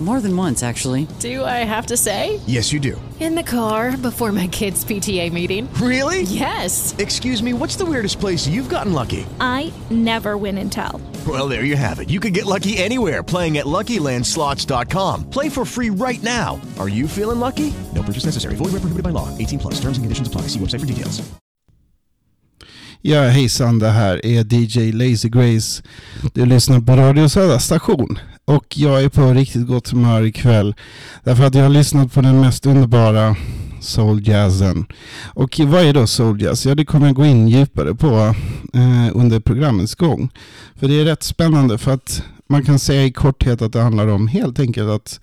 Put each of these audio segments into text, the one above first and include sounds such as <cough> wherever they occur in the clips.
More than once, actually. Do I have to say? Yes, you do. In the car before my kids' PTA meeting. Really? Yes. Excuse me, what's the weirdest place you've gotten lucky? I never win and tell. Well, there you have it. You can get lucky anywhere playing at LuckyLandSlots.com. Play for free right now. Are you feeling lucky? No purchase necessary. Void where prohibited by law. 18 plus. Terms and conditions apply. See website for details. Ja, hejsan, det här är DJ Lazy Grace. Du lyssnar på Radio Södra station. Och jag är på riktigt gott humör ikväll. Därför att jag har lyssnat på den mest underbara souljazzen. Och vad är då souljazz? Ja, det kommer jag gå in djupare på eh, under programmets gång. För det är rätt spännande för att man kan säga i korthet att det handlar om helt enkelt att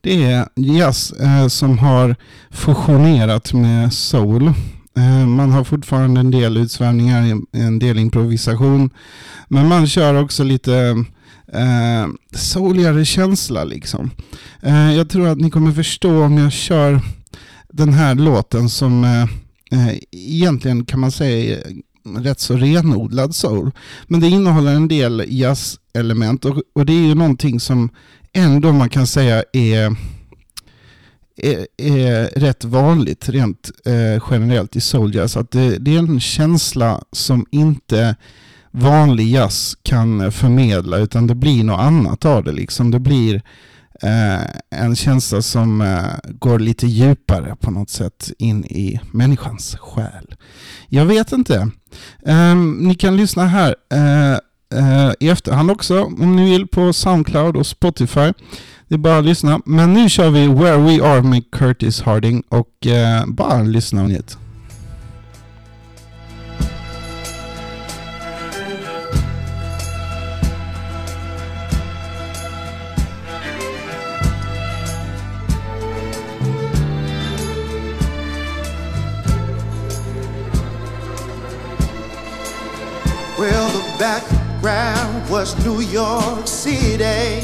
det är jazz eh, som har fusionerat med soul. Eh, man har fortfarande en del utsvävningar, en del improvisation. Men man kör också lite eh, souligare känsla liksom. Eh, jag tror att ni kommer förstå om jag kör den här låten som eh, eh, egentligen kan man säga är rätt så renodlad soul. Men det innehåller en del jazzelement och, och det är ju någonting som ändå man kan säga är är, är rätt vanligt rent eh, generellt i souljazz. Att det, det, är en känsla som inte vanlig jazz kan eh, förmedla utan det blir något annat av det. Liksom. Det blir eh, en känsla som eh, går lite djupare på något sätt in i människans själ. Jag vet inte. Eh, ni kan lyssna här eh, eh, i efterhand också om ni vill på Soundcloud och Spotify. Det är bara att lyssna. Men nu kör vi Where We Are med Curtis Harding och eh, bara lyssna och njut. Background was New York City.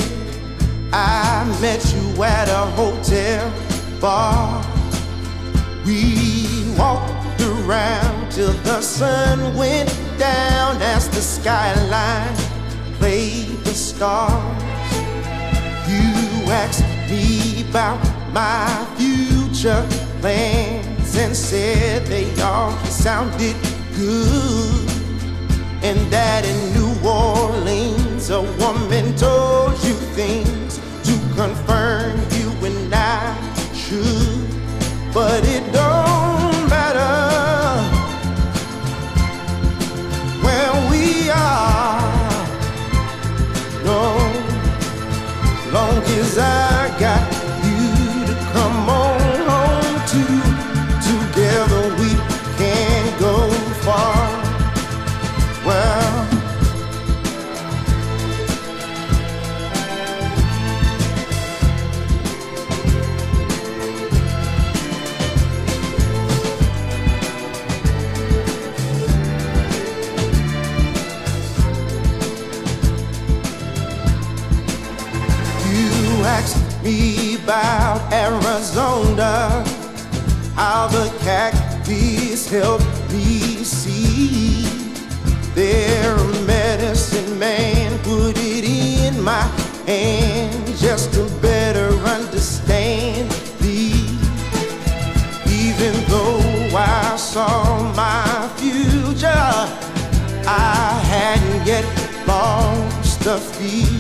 I met you at a hotel bar. We walked around till the sun went down as the skyline played the stars. You asked me about my future plans and said they all sounded good. And that in New Orleans, a woman told you things to confirm you and I should. But it don't me about Arizona, how the cactus helped me see. Their medicine man put it in my hand just to better understand thee. Even though I saw my future, I hadn't yet lost a feet.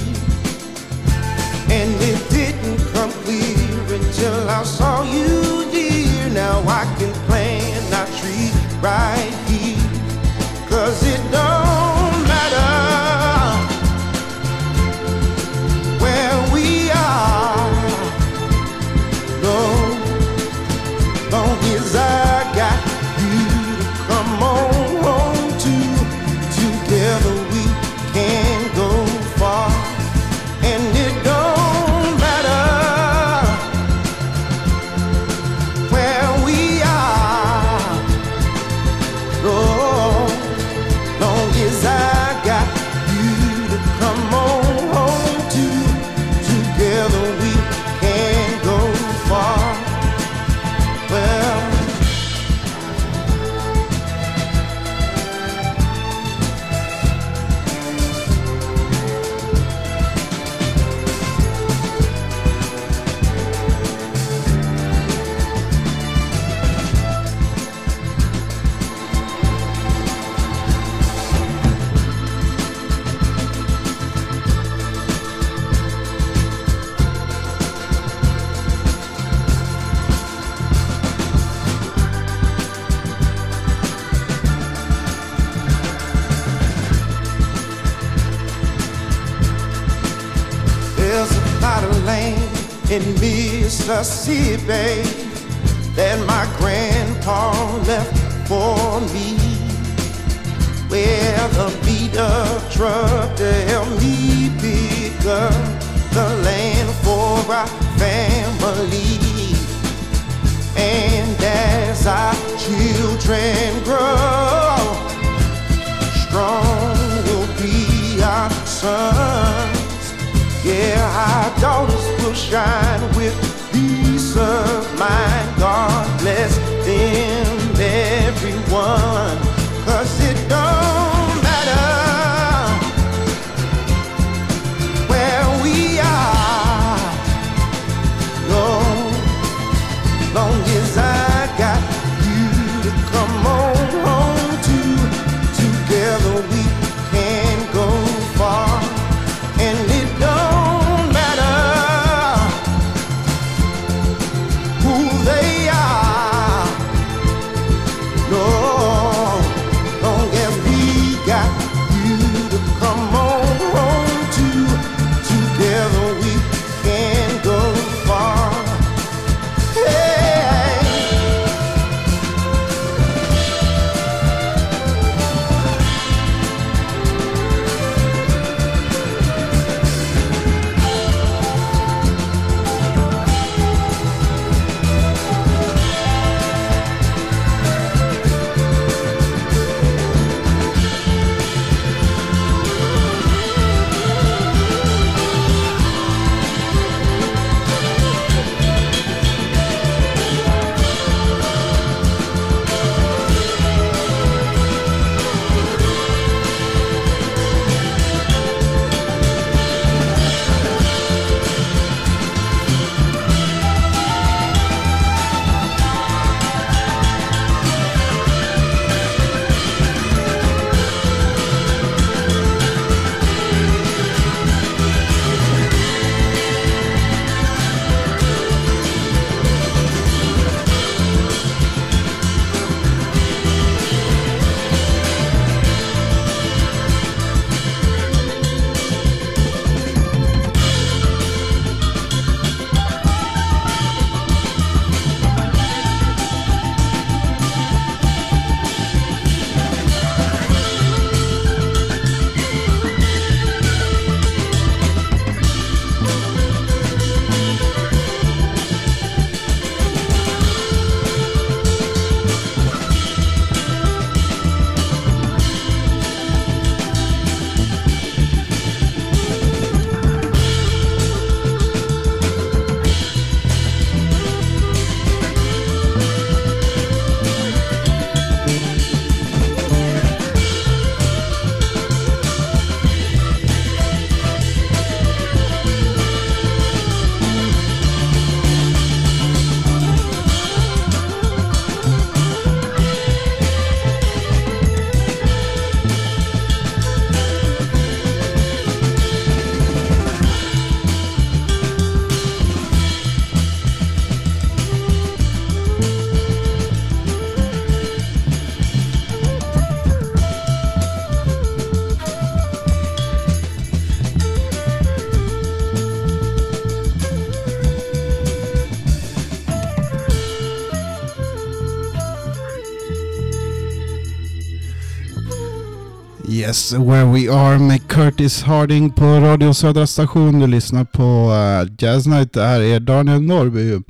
Yes, Where We Are med Curtis Harding på Radio Södra station. Du lyssnar på uh, Jazz Night. Det här är Daniel Norrby.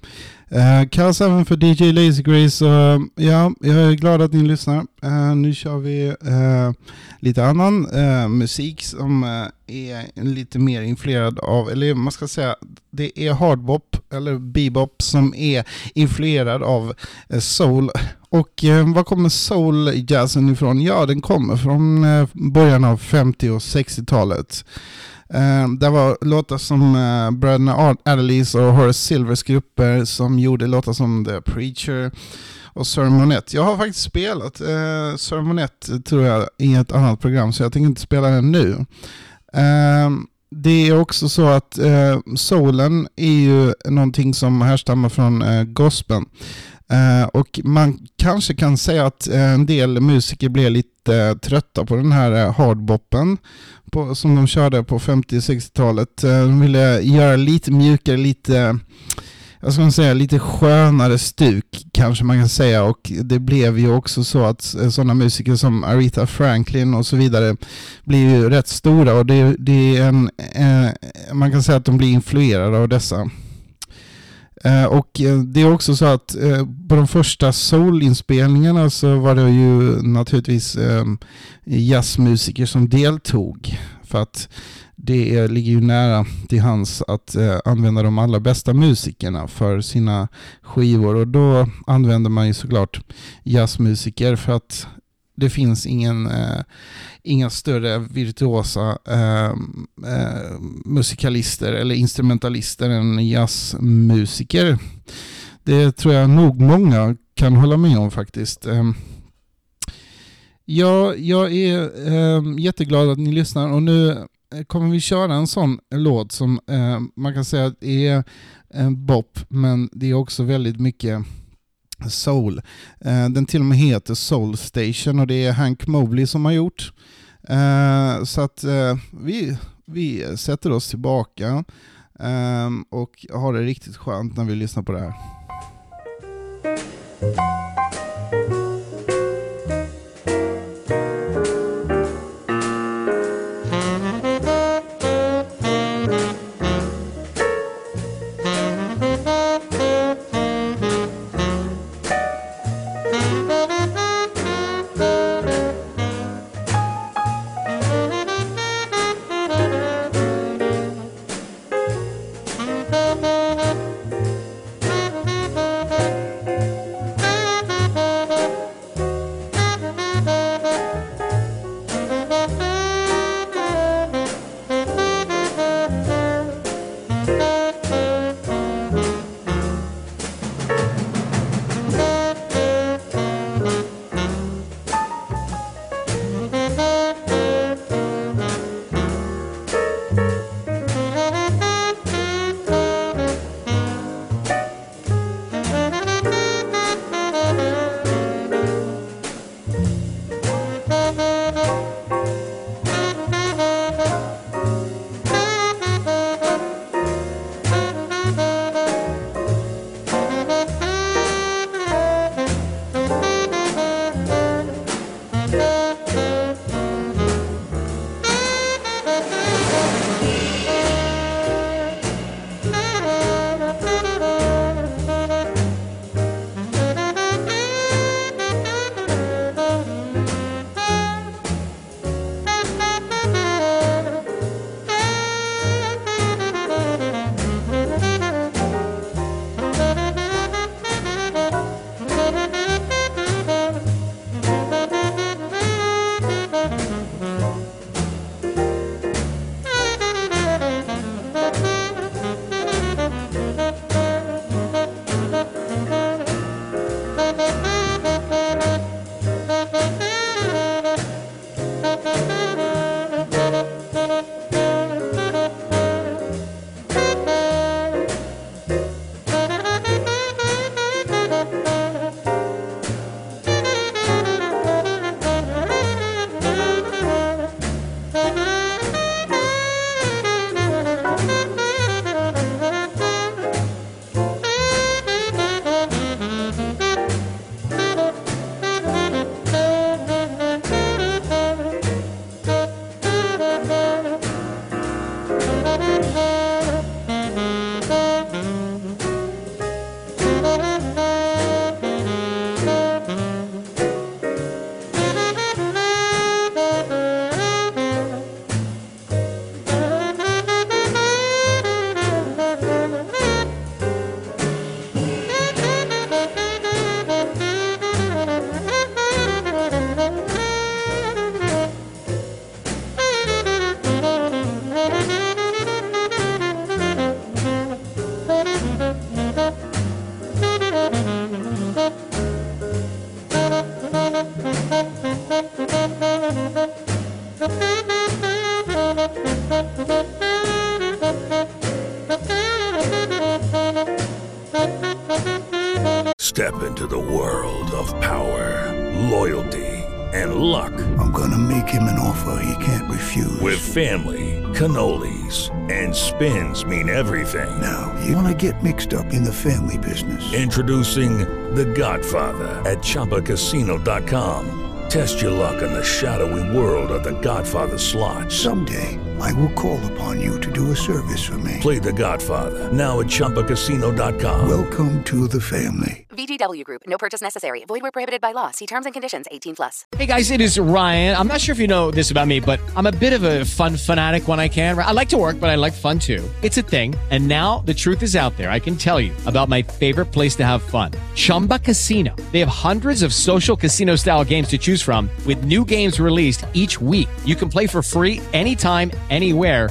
Eh, uh, kallas även för DJ Lazy Grace. Uh, ja, jag är glad att ni lyssnar. Uh, nu kör vi uh, lite annan musik som är lite mer influerad av, eller man ska säga, det är hardbop eller bebop som är influerad av soul. Och var kommer soul-jazzen ifrån? Ja, den kommer från början av 50 och 60-talet. Uh, det var låtar som uh, bröderna Adelies och Horace Silvers grupper som gjorde låtar som The Preacher och Sermonette. Jag har faktiskt spelat eh, uh, Sermonette tror jag i ett annat program så jag tänker inte spela den nu. Uh, det är också så att uh, soulen är ju någonting som härstammar från uh, gospeln. Eh, och man kanske kan säga att en del musiker blev lite trötta på den här eh, hardboppen på, som de körde på 50-60-talet. Eh, de ville göra lite mjukare, lite jag ska säga lite skönare stuk kanske man kan säga och det blev ju också så att sådana musiker som Aretha Franklin och så vidare blir ju rätt stora och det, det är en, eh, man kan säga att de blir influerade av dessa. Eh, och eh, det är också så att eh, på de första soulinspelningarna så var det ju naturligtvis ehm, jazzmusiker som deltog. För att det ligger ju nära till hans att använda de allra bästa musikerna för sina skivor. Och då använder man ju såklart jazzmusiker för att det finns ingen, eh, inga större virtuosa eh, eh, musikalister eller instrumentalister än jazzmusiker. Det tror jag nog många kan hålla med om faktiskt. Eh, ja, jag är eh, jätteglad att ni lyssnar och nu eh, kommer vi köra en sån låt som eh, man kan säga är en bop men det är också väldigt mycket Soul. Eh, den till och med heter Soul Station och det är Hank Mobley som har gjort. Eh, så att eh, vi, vi sätter oss tillbaka och har det riktigt skönt när vi lyssnar på det här. Spins mean everything. Now, you want to get mixed up in the family business. Introducing The Godfather at ChumbaCasino.com. Test your luck in the shadowy world of The Godfather slot. Someday, I will call upon you to do a service for me. Play The Godfather now at ChumbaCasino.com. Welcome to the family. VGW Group. No purchase necessary. Void where prohibited by law. See terms and conditions. 18 plus. Hey guys, it is Ryan. I'm not sure if you know this about me, but I'm a bit of a fun fanatic when I can. I like to work, but I like fun too. It's a thing. And now the truth is out there. I can tell you about my favorite place to have fun. Chumba Casino. They have hundreds of social casino style games to choose from with new games released each week. You can play for free anytime, anywhere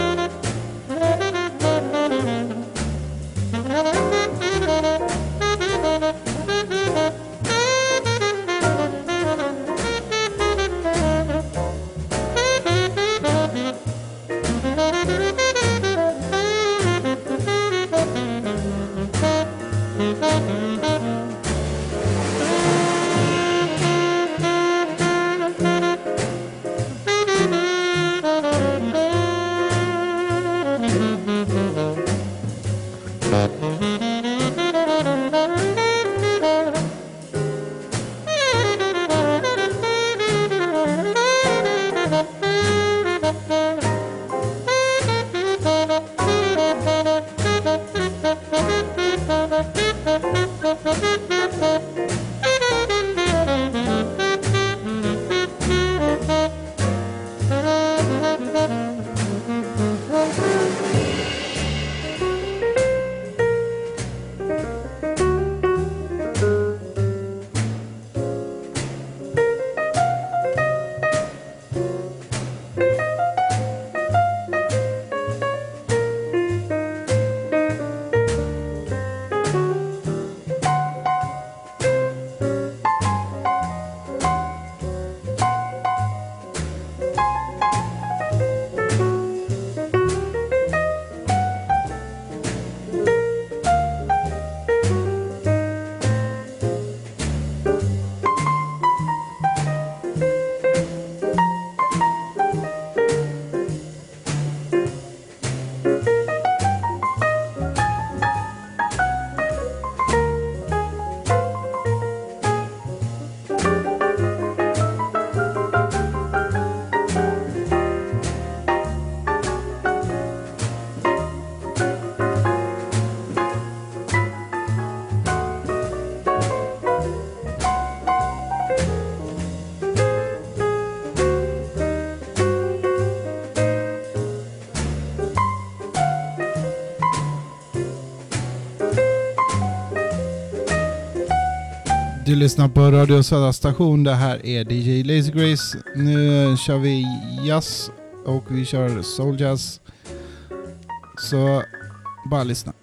Du lyssnar på Radio Södra station. Det här är DJ Lazy Grace. Nu kör vi jazz och vi kör soul jazz. Så bara lyssna.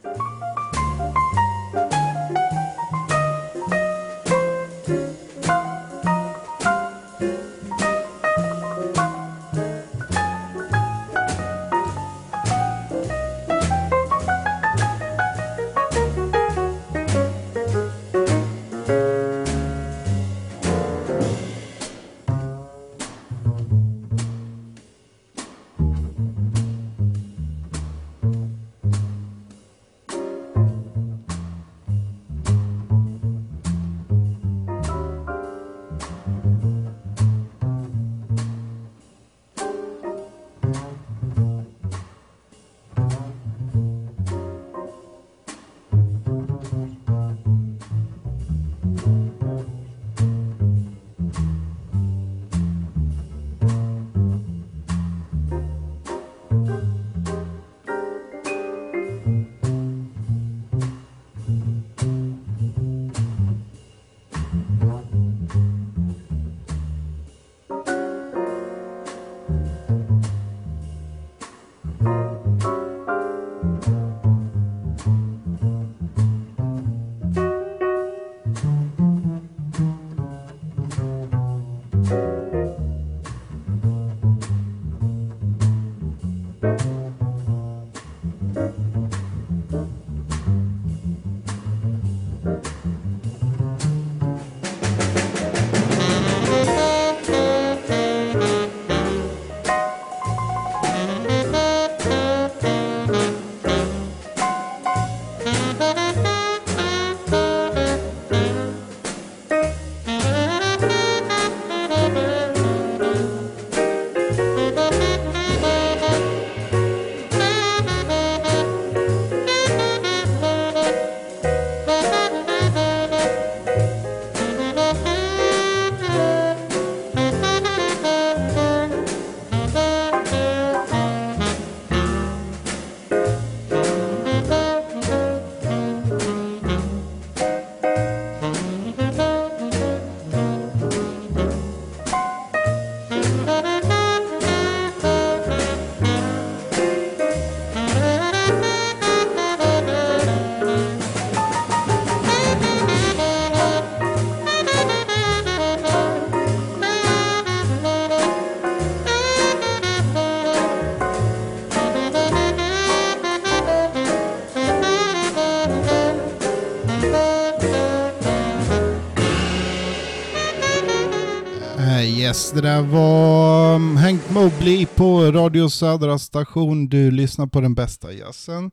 Yes, det där var mm, Hank Mobley på Radio Södra station. Du lyssnar på den bästa jazzen.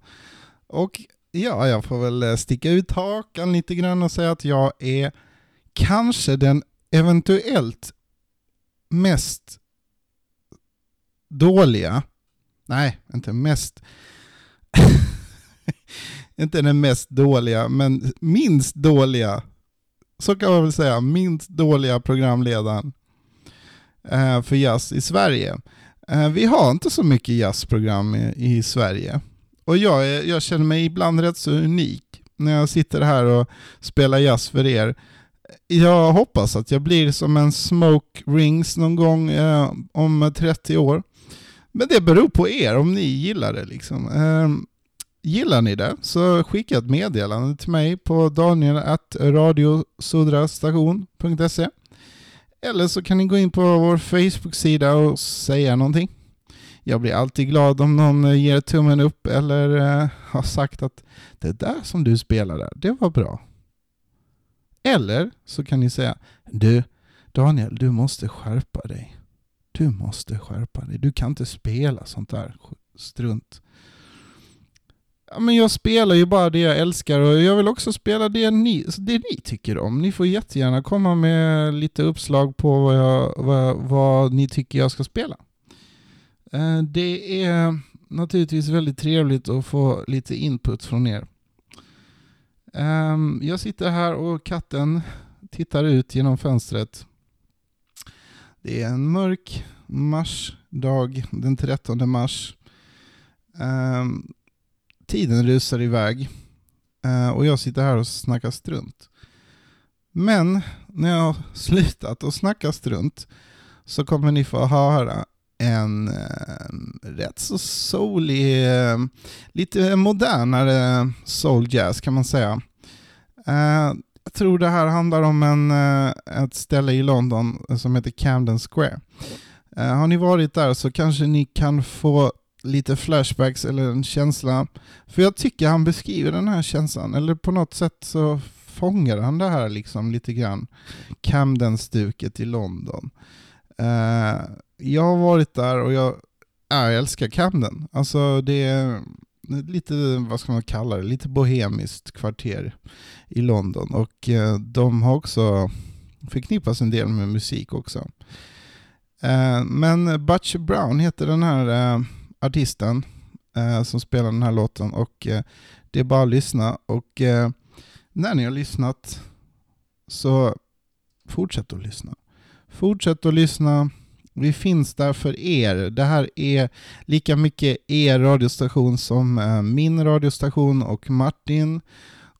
Och ja, jag får väl eh, sticka ut hakan lite grann och säga att jag är kanske den eventuellt mest dåliga, nej, inte mest, <laughs> inte den mest dåliga, men minst dåliga, så kan man väl säga, minst dåliga programledaren Eh, för jazz i Sverige. Eh, vi har inte så mycket jazzprogram i, i Sverige. Och jag, är, jag känner mig ibland rätt så unik när jag sitter här och spelar jazz för er. Jag hoppas att jag blir som en Smoke Rings någon gång eh, om 30 år. Men det beror på er om ni gillar det. Liksom. Eh, gillar ni det så skicka ett meddelande till mig på daniel.radiosudrastation.se eller så kan ni gå in på vår Facebook-sida och säga någonting. Jag blir alltid glad om någon eh, ger tummen upp eller eh, har sagt att det där som du spelade, det var bra. Eller så kan ni säga, du Daniel, du måste skärpa dig. Du måste skärpa dig. Du kan inte spela sånt där strunt. Men jag spelar ju bara det jag älskar och jag vill också spela det ni, det ni tycker om. Ni får jättegärna komma med lite uppslag på vad, jag, vad, vad ni tycker jag ska spela. Eh, det är naturligtvis väldigt trevligt att få lite input från er. Ehm, jag sitter här och katten tittar ut genom fönstret. Det är en mörk marsdag den 13 mars. Ehm, tiden rusar iväg eh, och jag sitter här och snackar strunt. Men när jag har slutat att snacka strunt så kommer ni få höra en eh, rätt så soulig, eh, lite modernare soul jazz kan man säga. Eh, jag tror det här handlar om en, eh, ett ställe i London som heter Camden Square. Eh, har ni varit där så kanske ni kan få lite flashbacks eller en känsla. För jag tycker han beskriver den här känslan, eller på något sätt så fångar han det här liksom lite grann. Camden-stuket i London. Uh, jag har varit där och jag, ja, jag älskar Camden. Alltså det är lite, vad ska man kalla det, lite bohemiskt kvarter i London. Och uh, de har också förknippas en del med musik också. Uh, men Butcher Brown heter den här artisten eh, som spelar den här låten och eh, det är bara att lyssna. Och eh, när ni har lyssnat så fortsätt att lyssna. Fortsätt att lyssna. Vi finns där för er. Det här är lika mycket er radiostation som eh, min radiostation och Martin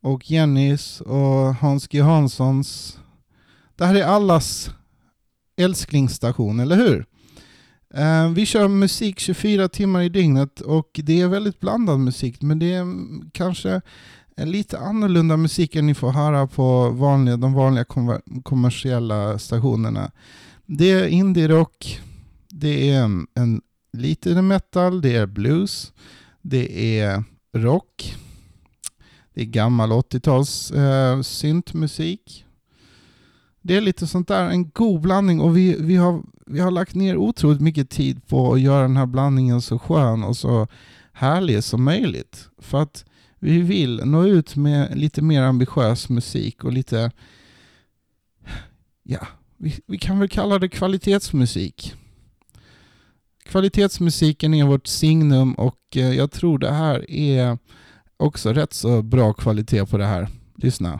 och Jennys och Hans G Hanssons. Det här är allas älsklingsstation, eller hur? Eh, vi kör musik 24 timmar i dygnet och det är väldigt blandad musik men det är mm, kanske lite annorlunda musik än ni får höra på vanliga, de vanliga kommersiella stationerna. Det är indie-rock, det är en, en lite metal, det är blues, det är rock, det är gammal 80-tals eh, syntmusik. Det är lite sånt där, en god blandning och vi, vi, har, vi har lagt ner otroligt mycket tid på att göra den här blandningen så skön och så härlig som möjligt. För att vi vill nå ut med lite mer ambitiös musik och lite, ja, vi, vi kan väl kalla det kvalitetsmusik. Kvalitetsmusiken är vårt signum och eh, jag tror det här är också rätt så bra kvalitet på det här. Lyssna.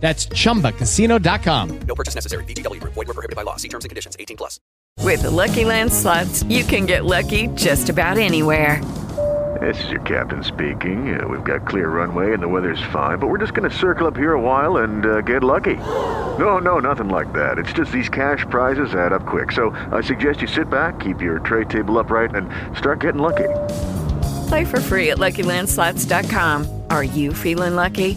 That's chumbacasino.com. No purchase necessary. VGW Group. Void were prohibited by law. See terms and conditions. 18 plus. With the Lucky Land slots, you can get lucky just about anywhere. This is your captain speaking. Uh, we've got clear runway and the weather's fine, but we're just going to circle up here a while and uh, get lucky. <gasps> No, no, nothing like that. It's just these cash prizes add up quick. So I suggest you sit back, keep your tray table upright, and start getting lucky. Play for free at LuckyLandSlots.com. Are you feeling lucky?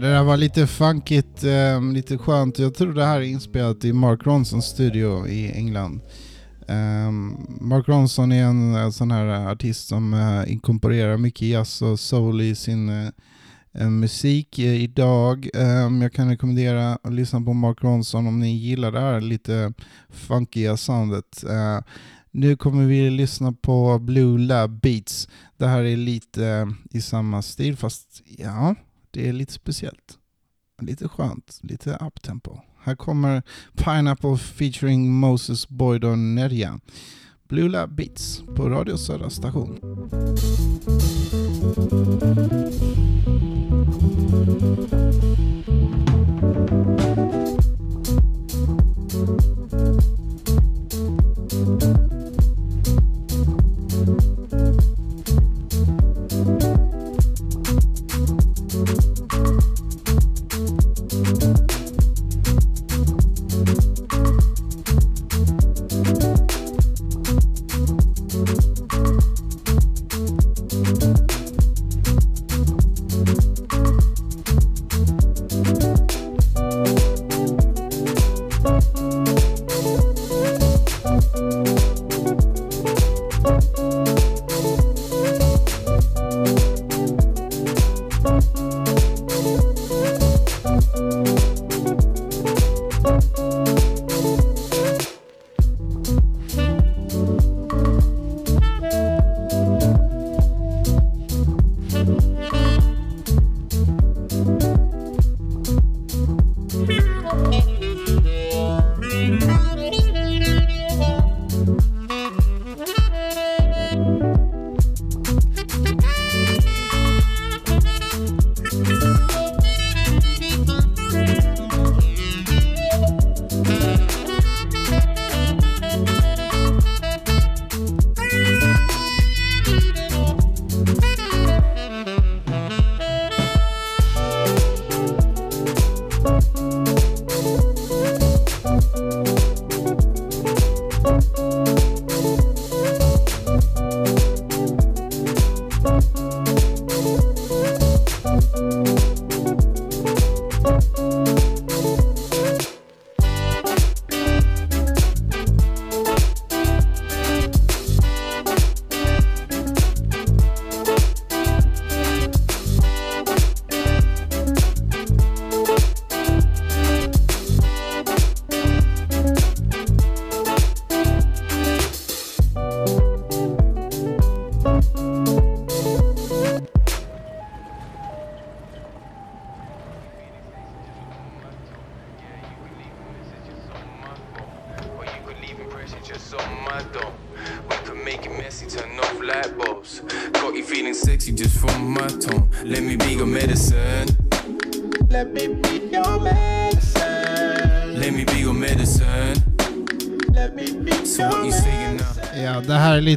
Det där var lite funkigt, um, lite skönt. Jag tror det här är inspelat i Mark Ronsons studio i England. Um, Mark Ronson är en uh, sån här eh, artist som uh, inkorporerar mycket jazz och soul i sin uh, musik idag. Um, jag kan rekommendera att lyssna på Mark Ronson om ni gillar det här lite funkiga soundet. nu kommer vi lyssna på Blue Lab Beats. Det här är lite i samma stil fast ja, det är lite speciellt. Lite skönt, lite uptempo. Här kommer Pineapple featuring Moses Boyd och Nerja. Blue Lab Beats på Radio Södra station.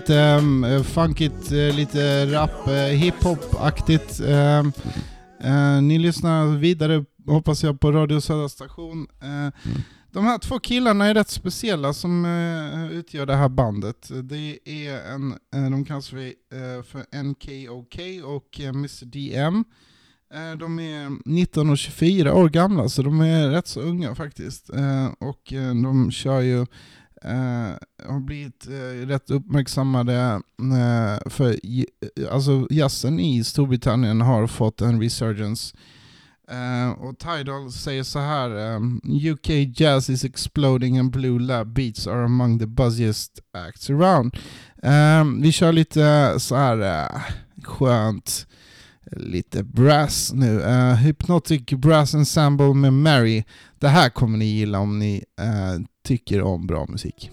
Lite um, funkigt, uh, lite rap, uh, hiphop-aktigt. Uh, uh, ni lyssnar vidare, hoppas jag, på Radio Södra station. Mm. De här två killarna är rätt speciella som utgör det här bandet. Det är en, de kallas vi för NKOK och Mr DM. De är 19 och 24 år gamla, så de är rätt så unga faktiskt. Och de kör ju eh, har blivit eh, rätt uppmärksammade Eh, för eh, alltså jazzen i Storbritannien har fått en resurgence. Eh, och Tidal säger så här eh, UK jazz is exploding and Blue Lab beats are among the buzziest acts around. Vi kör lite så här skönt lite brass nu. Uh, Hypnotic Brass Ensemble med Mary. Det här kommer ni gilla om ni uh, tycker om bra musik.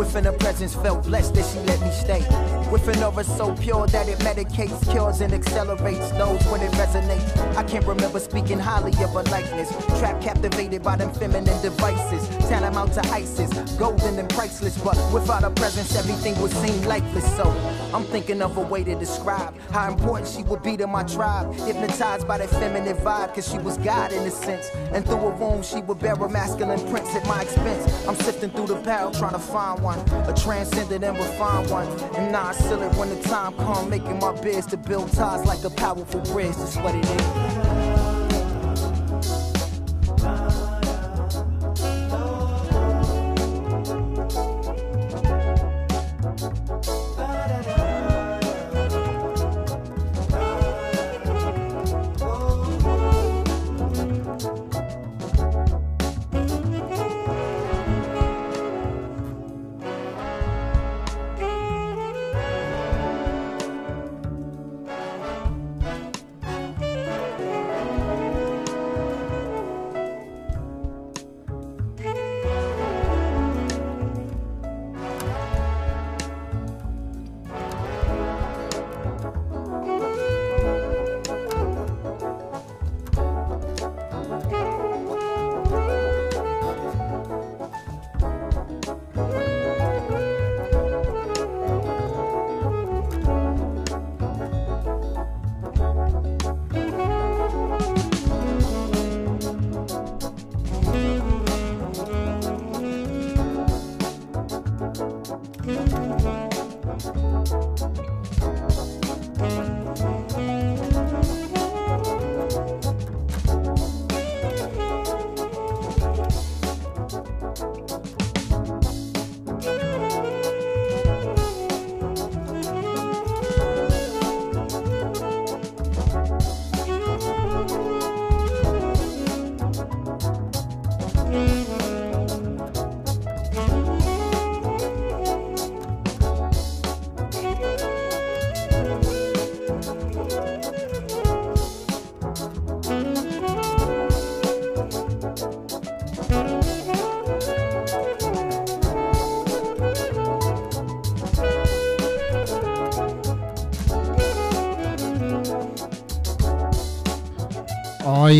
Within her presence, felt blessed that she let me stay. Within aura so pure that it medicates, cures, and accelerates. Knows when it resonates. I can't remember speaking highly of her likeness. Trap captivated by them feminine devices. Tantamount to ISIS, golden and priceless. But without her presence, everything would seem lifeless. So I'm thinking of a way to describe how important she would be to my tribe. Hypnotized by that feminine vibe, cause she was God in a sense. And through a womb, she would bear a masculine prince at my expense. I'm sifting through the barrel trying to find one, a transcendent and refined one. And nah, I seal it when the time come, making my biz to build ties like a powerful bridge. That's what it is.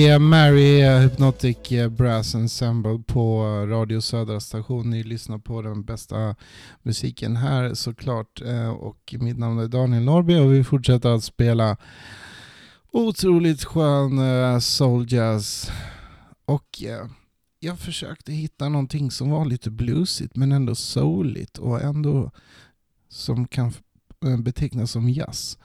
I Mary eh, Hypnotic eh, Brass Ensemble på eh, Radio Södra station. Ni lyssnar på den bästa musiken här såklart. Och mitt namn är Daniel Norby och vi fortsätter att spela otroligt skön souljazz. soul jazz. Och jag försökte hitta någonting som var lite bluesigt men ändå souligt och ändå som kan betecknas som jazz.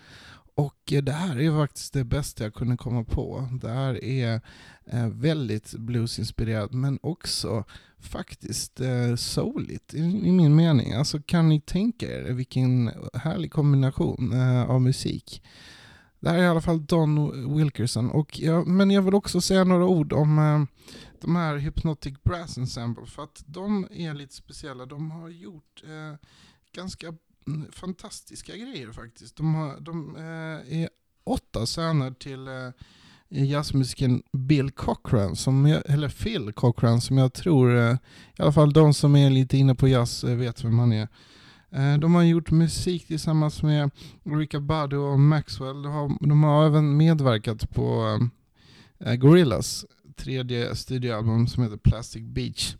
Och det här är faktiskt det bästa jag kunde komma på. Det här är eh, väldigt bluesinspirerat men också faktiskt eh, souligt i, min mening. Alltså kan ni tänka er vilken härlig kombination eh, av musik. Det här är i alla fall Don Wilkerson. Och jag, men jag vill också säga några ord om eh, de här Hypnotic Brass Ensemble för att de är lite speciella. De har gjort eh, ganska fantastiska grejer faktiskt. De, har, de eh, är åtta söner till eh, jazzmusikern Bill Cochran, som jag, eller Phil Cochran, som jag tror, eh, i alla fall de som är lite inne på jazz eh, vet vem han är. Eh, de har gjort musik tillsammans med Rika Badu och Maxwell. De har, de har även medverkat på Gorillas Gorillaz tredje studioalbum som heter Plastic Beach.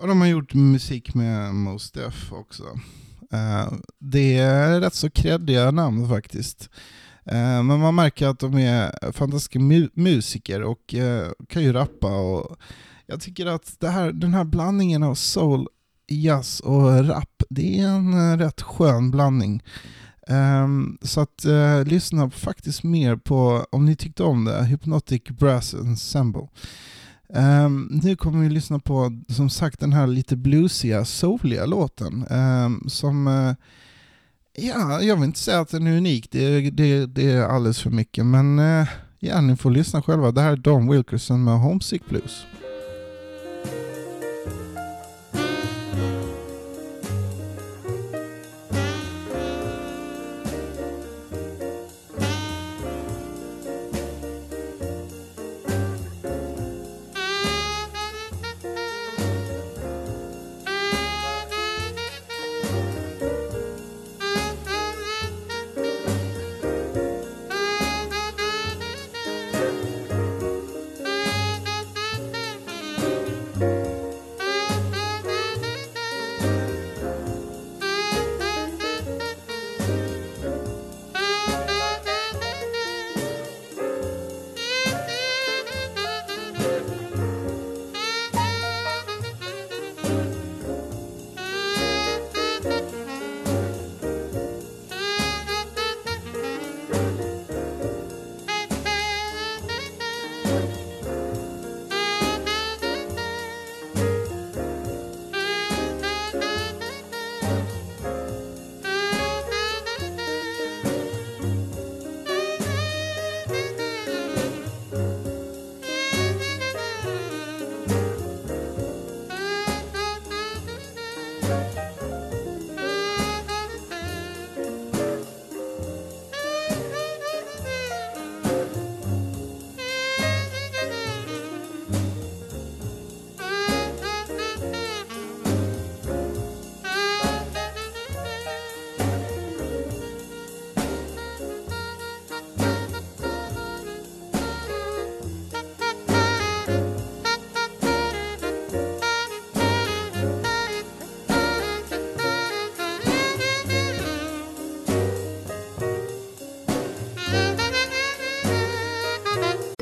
Och de har gjort musik med Mos Def också. Uh, det är rätt så kreddiga namn faktiskt. Uh, men man märker att de är fantastiska mu- musiker och uh, kan ju rappa. Och jag tycker att det här, den här blandningen av soul, jazz och rap, det är en rätt skön blandning. Um, så att lyssna faktiskt mer på, om ni tyckte om det, Hypnotic Brass Ensemble. Um, nu kommer vi lyssna på, som sagt, den här lite bluesiga, souliga låten. Um, som, uh, ja, jag vill inte säga att den är unik, det, det, det är alldeles för mycket, men uh, ja, ni får lyssna själva. Det här är Don Wilkerson med Homesick Blues.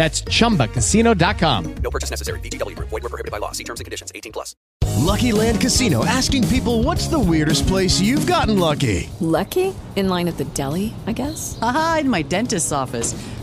That's chumbacasino.com. No purchase necessary. VGW Group. Void were prohibited by law. See terms and conditions. 18 plus. Lucky Land Casino asking people what's the weirdest place you've gotten lucky? Lucky? In line at the deli, I guess? Aha, in my dentist's office.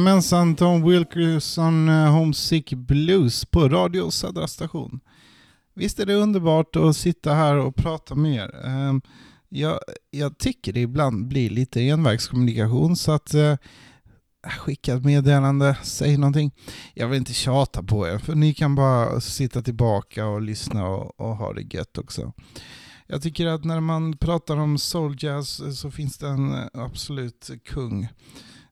Jajamensan, Tom Wilkerson eh, Homesick Blues på Radio Södra station. Visst är det underbart att sitta här och prata med er. Ehm, jag, jag tycker det ibland blir lite envägskommunikation så att eh, skicka ett meddelande, säg någonting. Jag vill inte tjata på er för ni kan bara sitta tillbaka och lyssna och, och ha det gött också. Jag tycker att när man pratar om soul jazz eh, så finns det en absolut kung.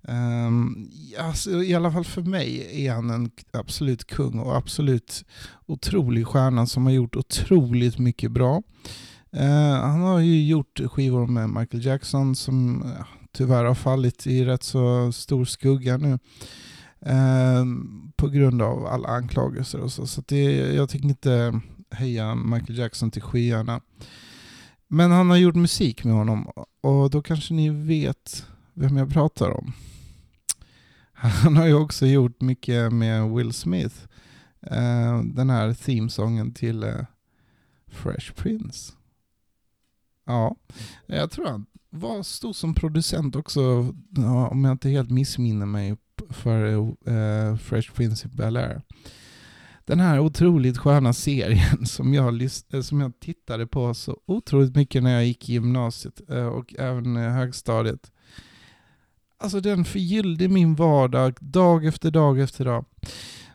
Um, alltså, I alla fall för mig är han en absolut kung och absolut otrolig stjärna som har gjort otroligt mycket bra. Uh, han har ju gjort skivor med Michael Jackson som uh, tyvärr har fallit i rätt så stor skugga nu. Uh, på grund av alla anklagelser och så. Så det, jag tänker inte höja Michael Jackson till skyarna. Men han har gjort musik med honom och då kanske ni vet vem jag pratar om. <laughs> Han har ju också gjort mycket med Will Smith. Uh, den här themesången till uh, Fresh Prince. Ja, jag tror han var stor som producent också, om jag inte helt missminner mig, för uh, Fresh Prince i Bel-Air. Den här otroligt sköna serien <laughs> som jag, som jag tittade på så otroligt mycket när jag gick i gymnasiet och även högstadiet. Alltså den förgyllde min vardag dag efter dag efter dag.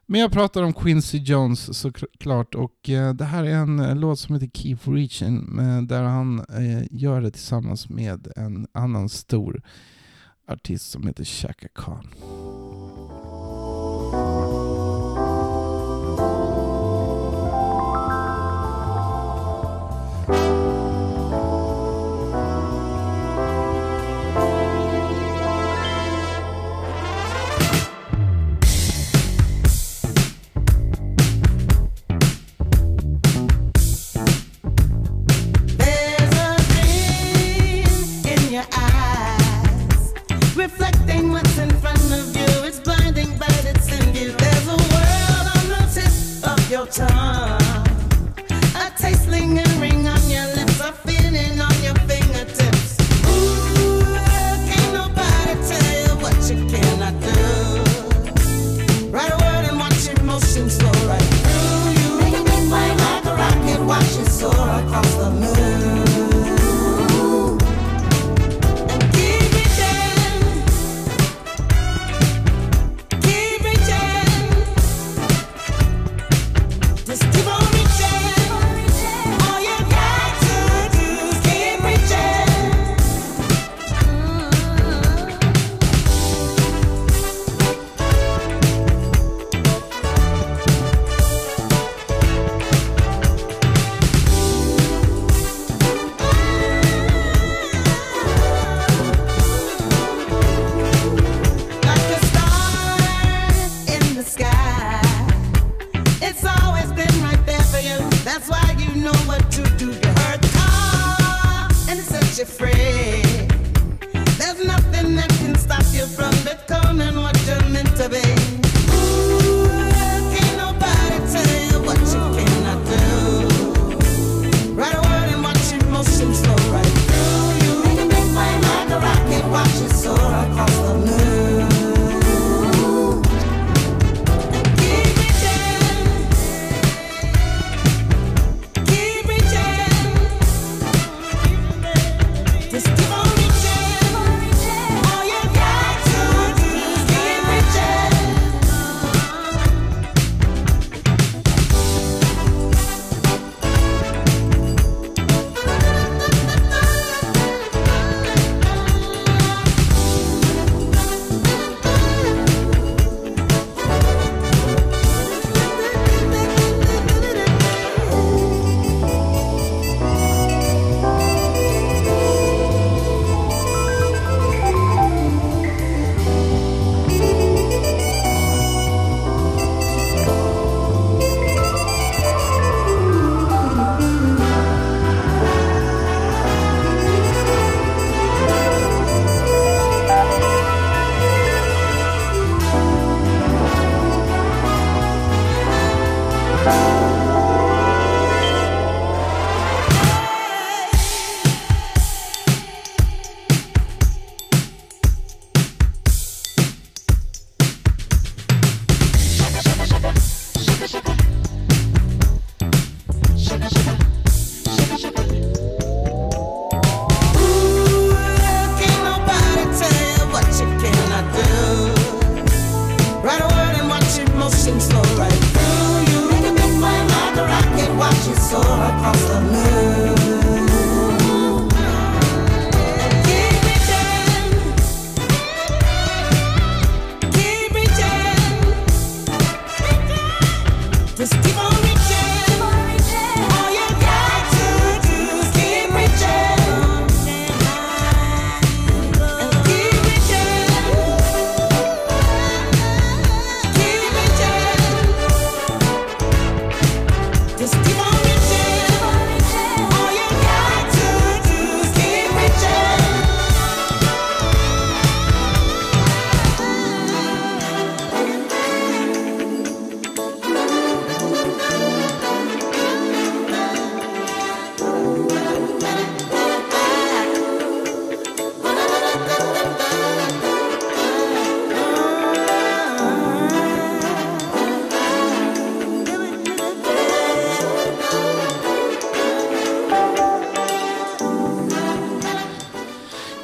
Men jag pratar om Quincy Jones såklart och eh, det här är en eh, låt som heter Keep Reaching eh, där han eh, gör det tillsammans med en annan stor artist som heter Chaka Khan.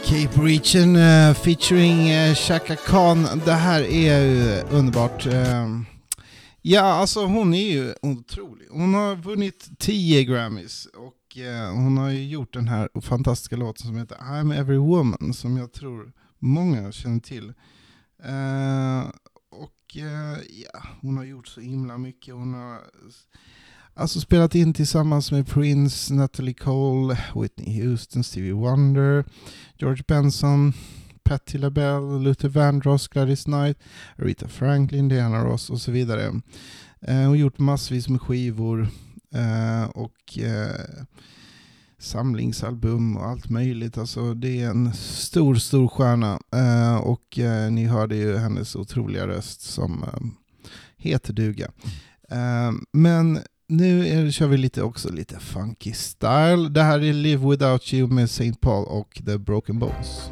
Cape Reachen uh, eh, featuring uh, Chaka Khan. Det här är ju underbart. Uh, ja, alltså hon är ju otrolig. Hon har vunnit 10 Grammys och eh, hon har ju gjort den här fantastiska låten som heter I'm Every Woman som jag tror många känner till. Och ja, hon har gjort så himla mycket. Hon har Alltså spelat in tillsammans med Prince, Natalie Cole, Whitney Houston, Stevie Wonder, George Benson, Patti LaBelle, Luther Vandross, Gladys Knight, Aretha Franklin, Diana Ross och så vidare. Eh, hon har gjort massvis med skivor eh, och eh, samlingsalbum och allt möjligt. Alltså det är en stor, stor stjärna. Eh, och eh, ni hörde ju hennes otroliga röst som eh, heter duga. Men nu är, kör vi lite också lite funky style. Det här är Live Without You med St. Paul och The Broken Bones.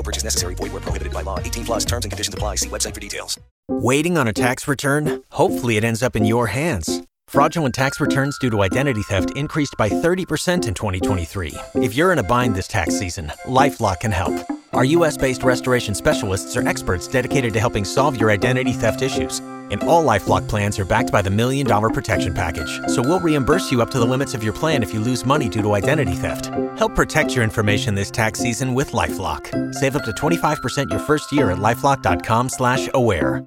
No purchase necessary. Void where prohibited by law. 18 plus terms and conditions apply. See website for details. Waiting on a tax return? Hopefully it ends up in your hands. Fraudulent tax returns due to identity theft increased by 30% in 2023. If you're in a bind this tax season, LifeLock can help. Our US-based restoration specialists are experts dedicated to helping solve your identity theft issues. And all LifeLock plans are backed by the Million Dollar Protection Package. So we'll reimburse you up to the limits of your plan if you lose money due to identity theft. Help protect your information this tax season with LifeLock. Save up to 25% your first year at LifeLock.com slash aware.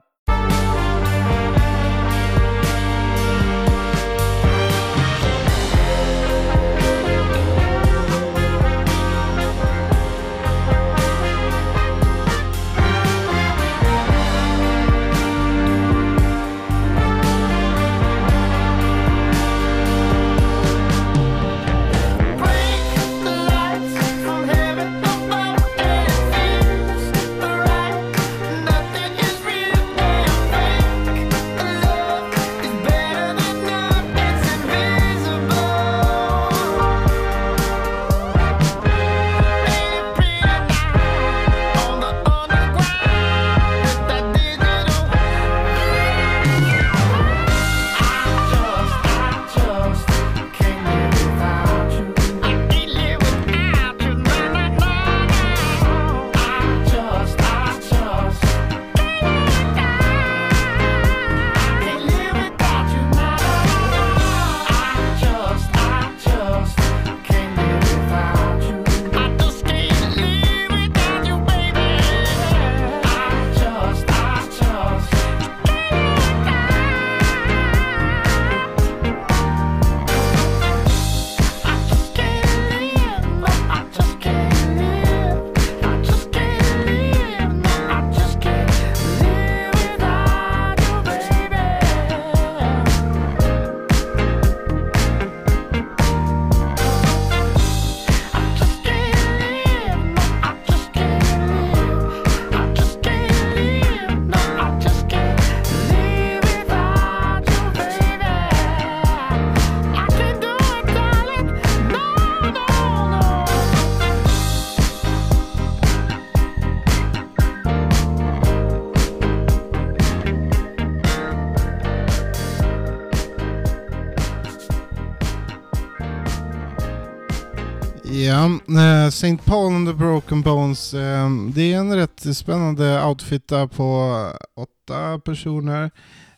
St. Paul and the Broken Bones. Eh, det är en rätt spännande outfit där på åtta personer.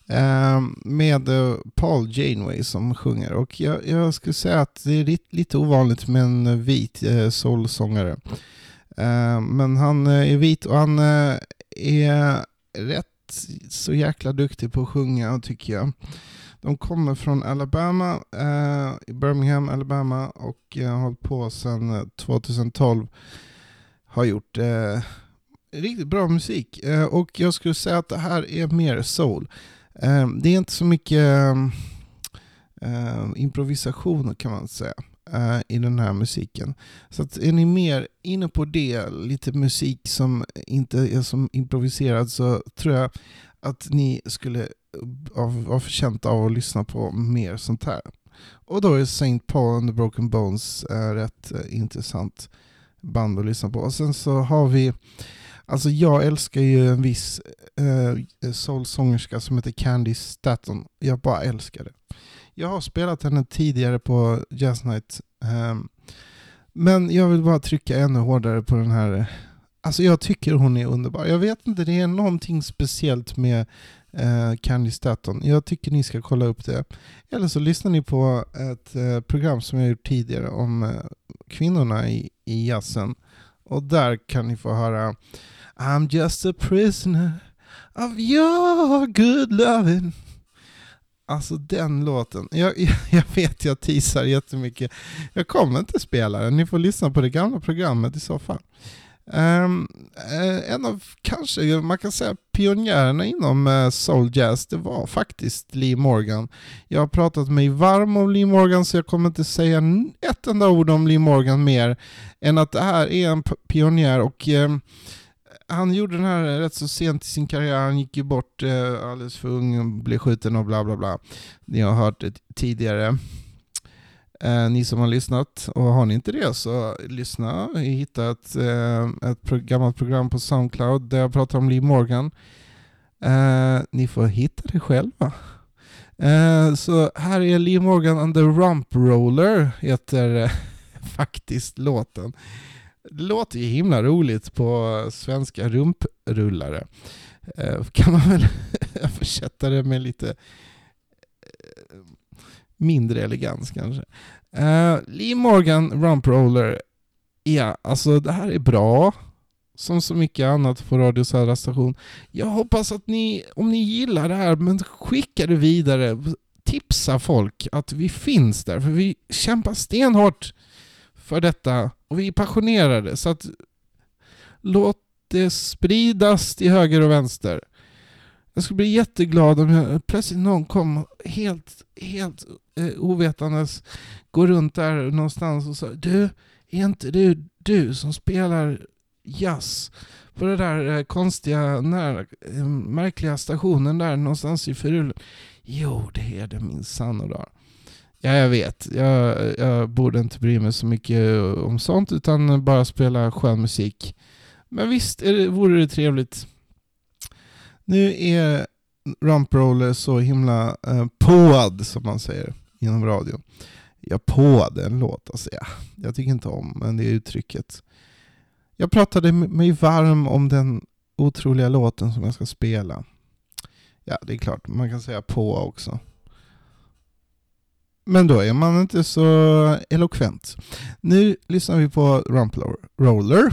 Eh, med Paul Janeway som sjunger. Och jag, jag skulle säga att det är lite, lite ovanligt med en vit eh, soulsångare. Eh, men han eh, är vit och han eh, är rätt så jäkla duktig på att sjunga tycker jag. De kommer från Alabama, eh, Birmingham, Alabama och eh, har hållit på sedan eh, 2012. Har gjort eh, riktigt bra musik eh, och jag skulle säga att det här är mer soul. Eh, det är inte så mycket eh, eh improvisation kan man säga eh, i den här musiken. Så att är ni mer inne på det, lite musik som inte är som improviserad så tror jag att ni skulle vara förtjänta av att lyssna på mer sånt här. Och då är St. Paul and the Broken Bones eh, rätt eh, intressant band att lyssna på. Och sen så har vi, alltså jag älskar ju en viss eh, soulsångerska som heter Candy Staton. Jag bara älskar det. Jag har spelat henne tidigare på Jazz Night. Eh, men jag vill bara trycka ännu hårdare på den här Alltså jag tycker hon är underbar. Jag vet inte, det är någonting speciellt med eh, Candy Staton. Jag tycker ni ska kolla upp det. Eller så lyssnar ni på ett eh, program som jag gjort tidigare om eh, kvinnorna i, i jazzen. Och där kan ni få höra I'm just a prisoner of your good loving. Alltså den låten. Jag, <laughs> jag vet jag teasar jättemycket. Jag kommer inte spela den. Ni får lyssna på det gamla programmet i så fall. Um, en av, kanske, man kan säga pionjärerna inom uh, soul jazz, det var faktiskt Lee Morgan. Jag har pratat mig varm om Lee Morgan så jag kommer inte säga ett enda ord om Lee Morgan mer än att det här är en pionjär och um, han gjorde den här rätt så sent i sin karriär. Han gick ju bort eh, alldeles för ung, blev skjuten och bla bla bla. Ni har hört det tidigare. Eh, ni som har lyssnat, och har ni inte det så lyssna. Jag hittade ett, eh, ett pro gammalt program på Soundcloud där jag pratar om Lee Morgan. Eh, ni får hitta det själva. Eh, så här är Lee Morgan and the Rump Roller, heter eh, <laughs> faktiskt låten. Det låter ju himla roligt på svenska rumprullare. Eh, kan man väl <laughs> översätta det med lite eh, mindre elegans kanske. Uh, Lee Morgan Rump Roller, ja, alltså det här är bra. Som så mycket annat på Radio Södra station. Jag hoppas att ni, om ni gillar det här, men skicka det vidare. Tipsa folk att vi finns där, för vi kämpar stenhårt för detta och vi är passionerade. Så att låt det spridas till höger och vänster. Jag skulle bli jätteglad om jag, plötsligt någon kom helt, helt eh, ovetandes, går runt där någonstans och säger Du, är inte det du som spelar jazz på den där eh, konstiga, nära, eh, märkliga stationen där någonstans i Furulen? Jo, det är det minsann och. Ja, jag vet. Jag, jag borde inte bry mig så mycket om sånt utan bara spela skön musik. Men visst är det, vore det trevligt. Nu är Rumproller så himla eh, påad som man säger Genom radio. Jag påade en låt, alltså ja. Jag tycker inte om men det är uttrycket. Jag pratade mig varm om den otroliga låten som jag ska spela. Ja, det är klart, man kan säga på också. Men då är man inte så eloquent. Nu lyssnar vi på Rump Roller.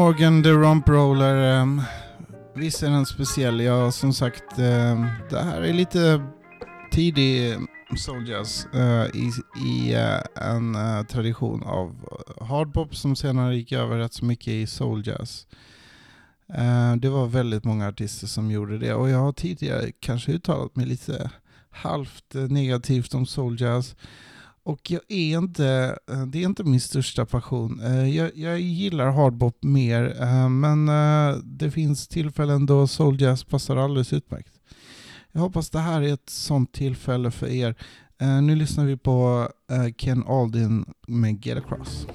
Morgan, The Rump Roller. Ehm, visst är den speciell. Ja, som sagt, ehm, det här är lite tidig ehm, soul jazz eh, i, i eh, en eh, tradition av hardpop som senare gick över rätt så mycket i soul jazz. det var väldigt många artister som gjorde det och jag har tidigare kanske uttalat mig lite halvt negativt om soul jazz. Och jag är inte, eh, det är inte min största passion. Eh, jag, jag gillar hardbop mer, eh, men det finns tillfällen då soul jazz passar alldeles utmärkt. Jag hoppas det här är ett sånt tillfälle för er. Nu lyssnar vi på Ken Aldin med Get Across.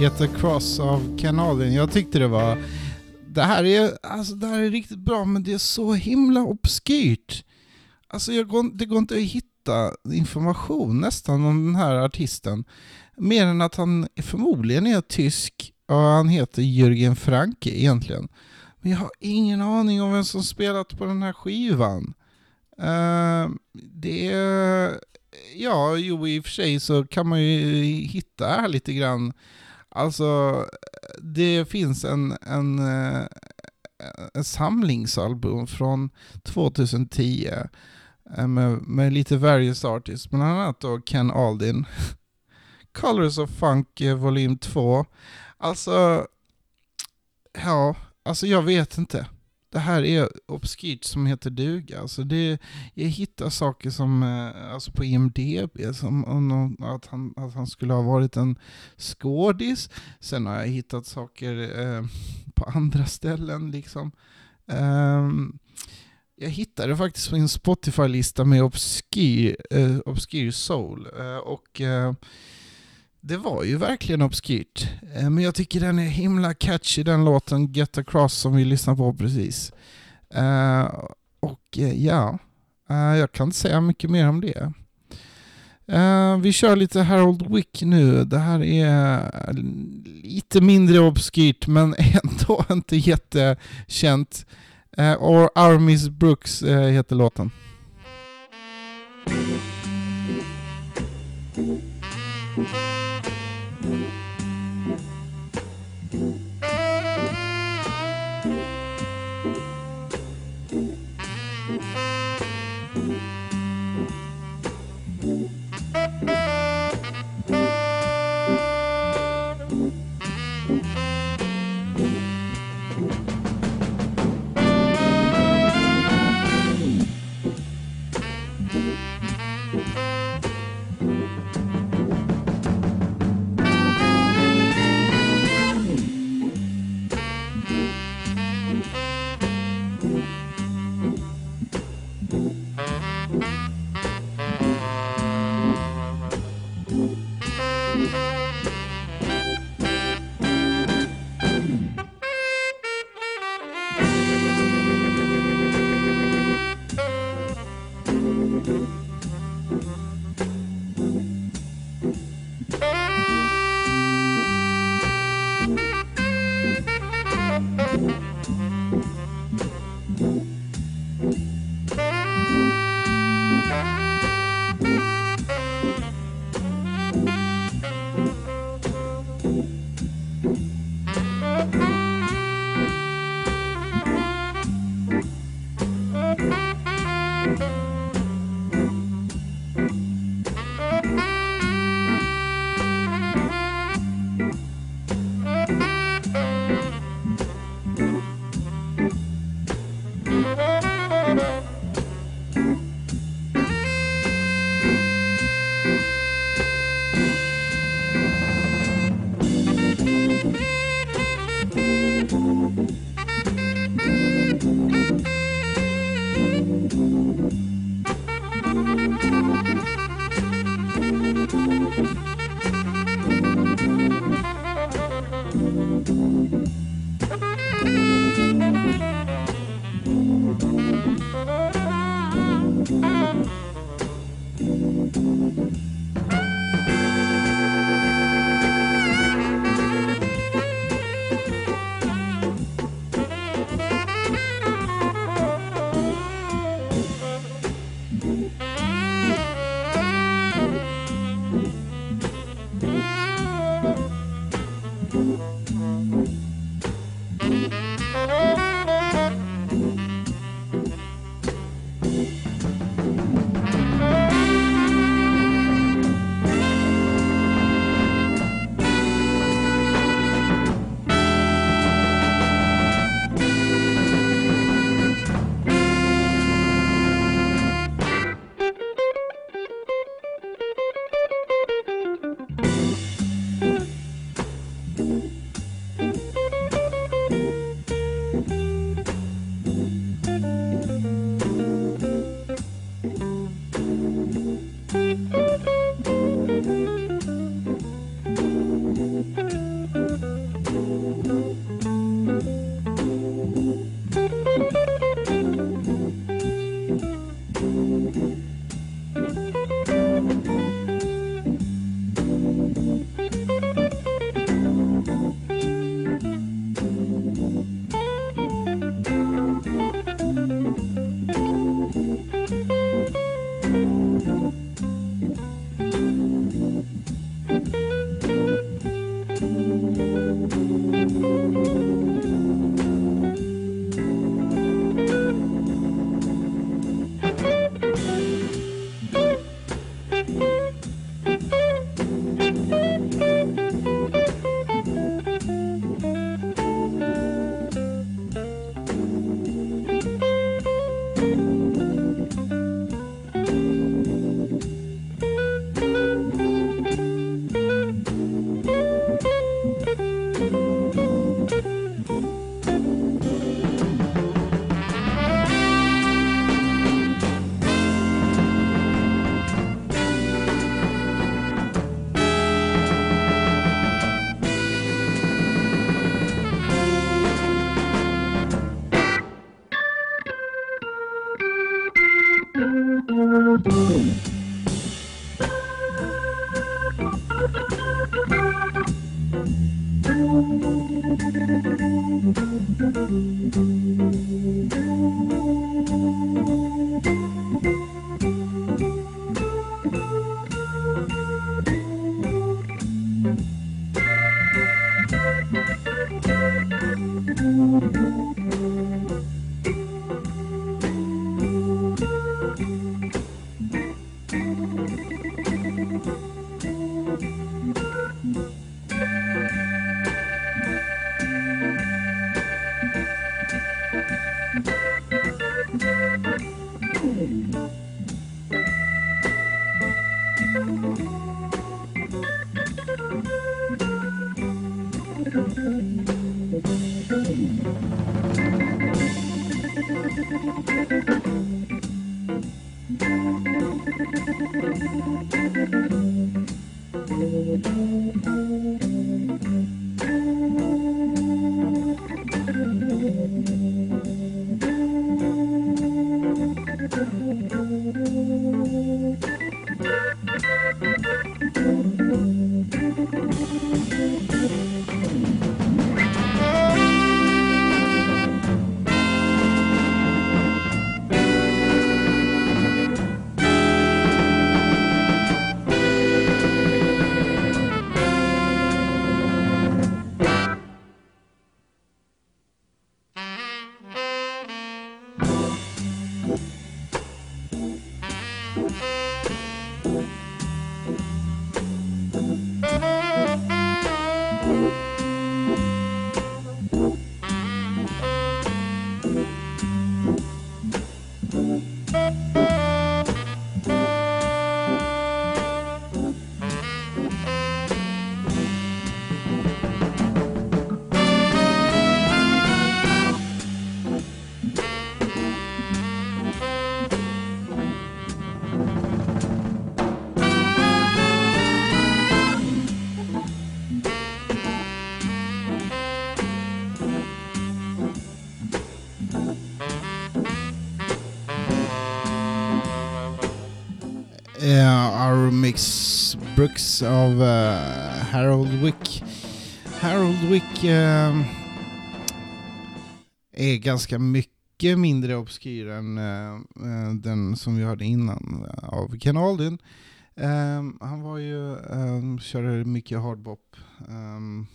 Get Across av Kanadien. Jag tyckte det var... Det här, är, alltså, det här är riktigt bra, men det är så himla obskyrt. Alltså jag går, det går inte att hitta information nästan om den här artisten. Mer än att han förmodligen är tysk och han heter Jürgen Franke egentligen. Men jag har ingen aning om vem som spelat på den här skivan. Uh, det är... Ja, jo i och för sig så kan man ju hitta här lite grann. Alltså, det finns en, en, eh, en samlingsalbum från 2010 eh, med, med lite various artists, bland annat då Ken Aldin. <laughs> Colors of Funk eh, volym 2. Alltså, ja, alltså jag vet inte det här är obskyrt som heter duga. Alltså det, jag hittar saker som, eh, alltså på IMDB, som om, att, han, att han skulle ha varit en skådis. Sen har jag hittat saker eh, på andra ställen. liksom. Um, jag hittade faktiskt en Spotify-lista med Obskyr, eh, Obskyr Soul. Eh, och eh, det var ju verkligen obskyrt. Eh, men jag tycker den är himla catchy den låten Get Across som vi lyssnade på precis. Eh, och eh, ja, jag kan inte säga mycket mer om det. Vi kör lite Harold Wick nu. Det här är lite mindre obskyrt men <laughs> ändå inte jättekänt. Or Armis Brooks heter låten. Thank. Brooks av eh, Harold Wick. Harold Wick eh, är ganska mycket mindre obskyr än eh, den som vi hörde innan av Ken Aldin. Um, ehm, han var ju, um, körde mycket hardbop. Ehm, um,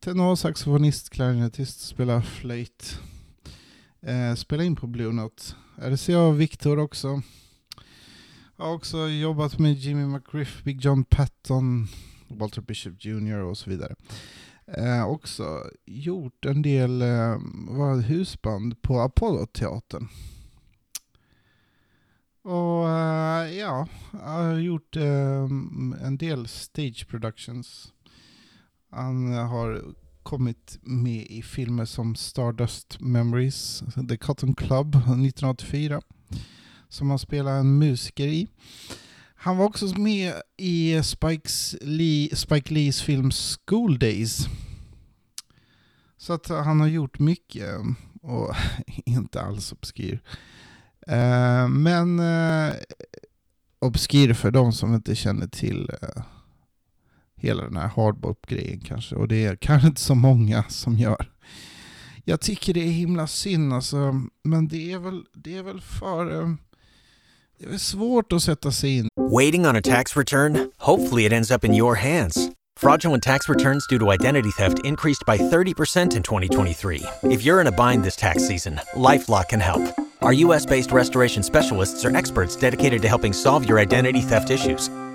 Tenorsaxofonist, klarinettist, spelar flöjt. Uh, spelar in på Blue Note. RCA Victor också. Jag har också jobbat med Jimmy McGriff, Big John Patton, Walter Bishop Jr och så vidare. Eh, också gjort en del eh, var husband på Apollo-teatern. Och eh, ja, jag har gjort eh, en del stage productions. Han har kommit med i filmer som Stardust Memories, The Cotton Club 1984 som han spelar en musiker i. Han var också med i Spikes Lee, Spike Lees film School Days. Så att han har gjort mycket och <laughs> inte alls obskyr. Eh, men eh, obskyr för de som inte känner till eh, hela den här hardbop-grejen kanske. Och det är kanske inte så många som gör. Jag tycker det är himla synd alltså. Men det är väl, det är väl för... Det är svårt att sätta sig in. Waiting on a tax return? Hopefully it ends up in your hands. Fraudulent tax returns due to identity theft increased by 30% in 2023. If you're in a bind this tax season, LifeLock can help. Our US-based restoration specialists are experts dedicated to helping solve your identity theft issues.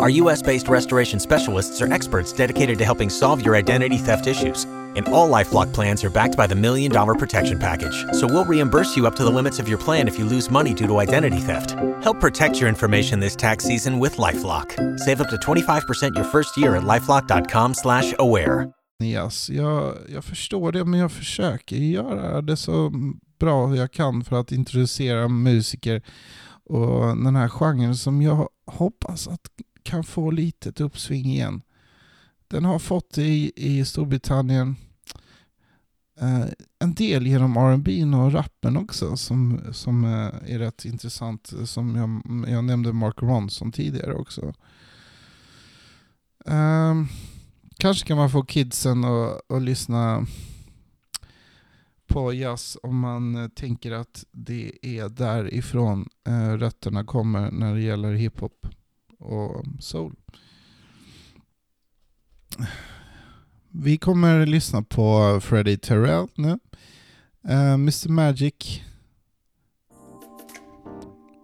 Our US-based restoration specialists are experts dedicated to helping solve your identity theft issues. And all LifeLock plans are backed by the Million Dollar Protection Package. So we'll reimburse you up to the limits of your plan if you lose money due to identity theft. Help protect your information this tax season with LifeLock. Save up to 25% your first year at LifeLock.com slash aware. Yes, jag, jag förstår det, men jag försöker göra det så bra jag kan för att introducera musiker och den här genren som jag hoppas att kan få litet uppsving igen. Den har fått det i, i Storbritannien. eh, en del genom R&B och rappen också som, som eh, är rätt intressant. Som jag, jag nämnde Mark Ronson tidigare också. Eh, kanske kan man få kidsen att, att lyssna på jazz om man eh, tänker att det är därifrån eh, rötterna kommer när det gäller hiphop och soul. Vi kommer lyssna på Freddie Terrell nu. Eh, uh, Mr Magic.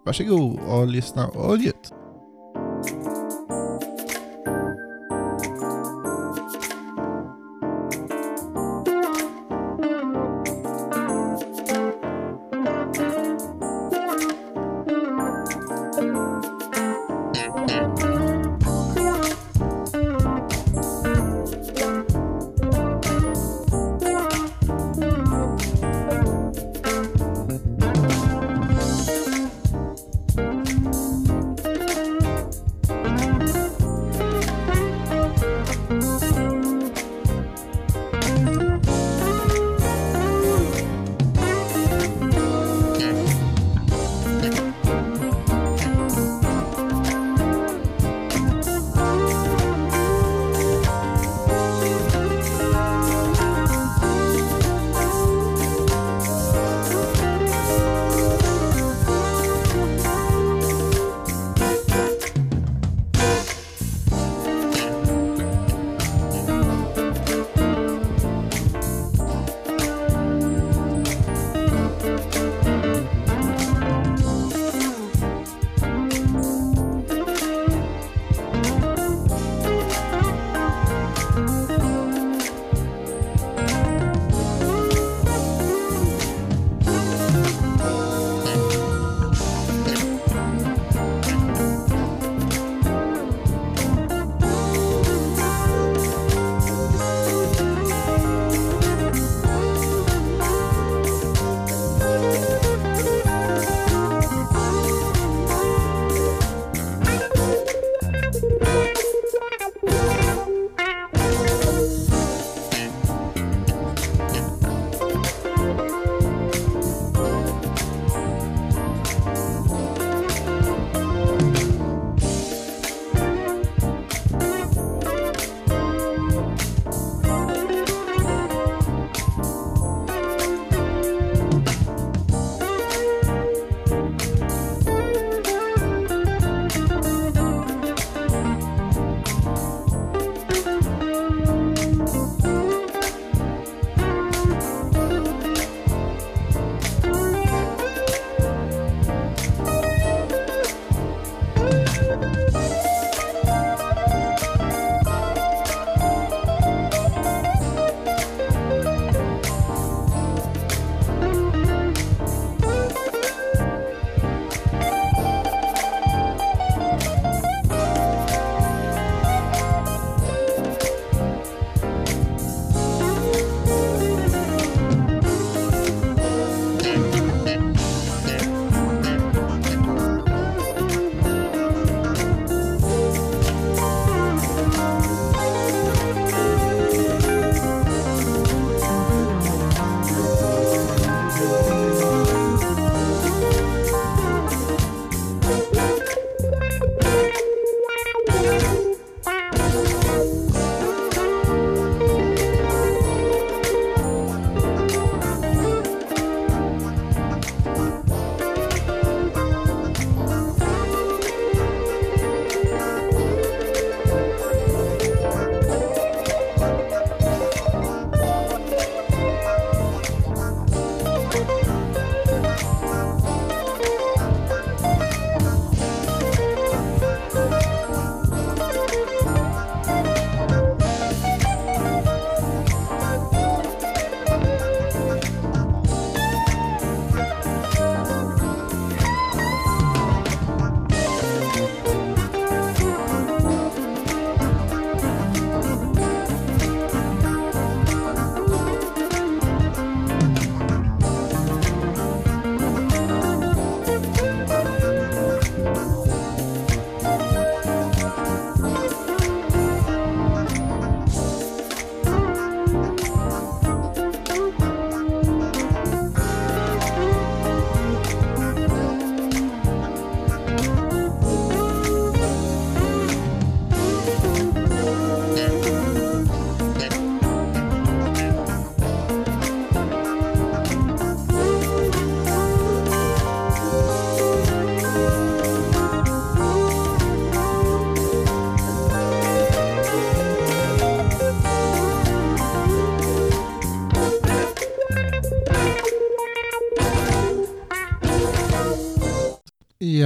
Varsågod och lyssna och njut.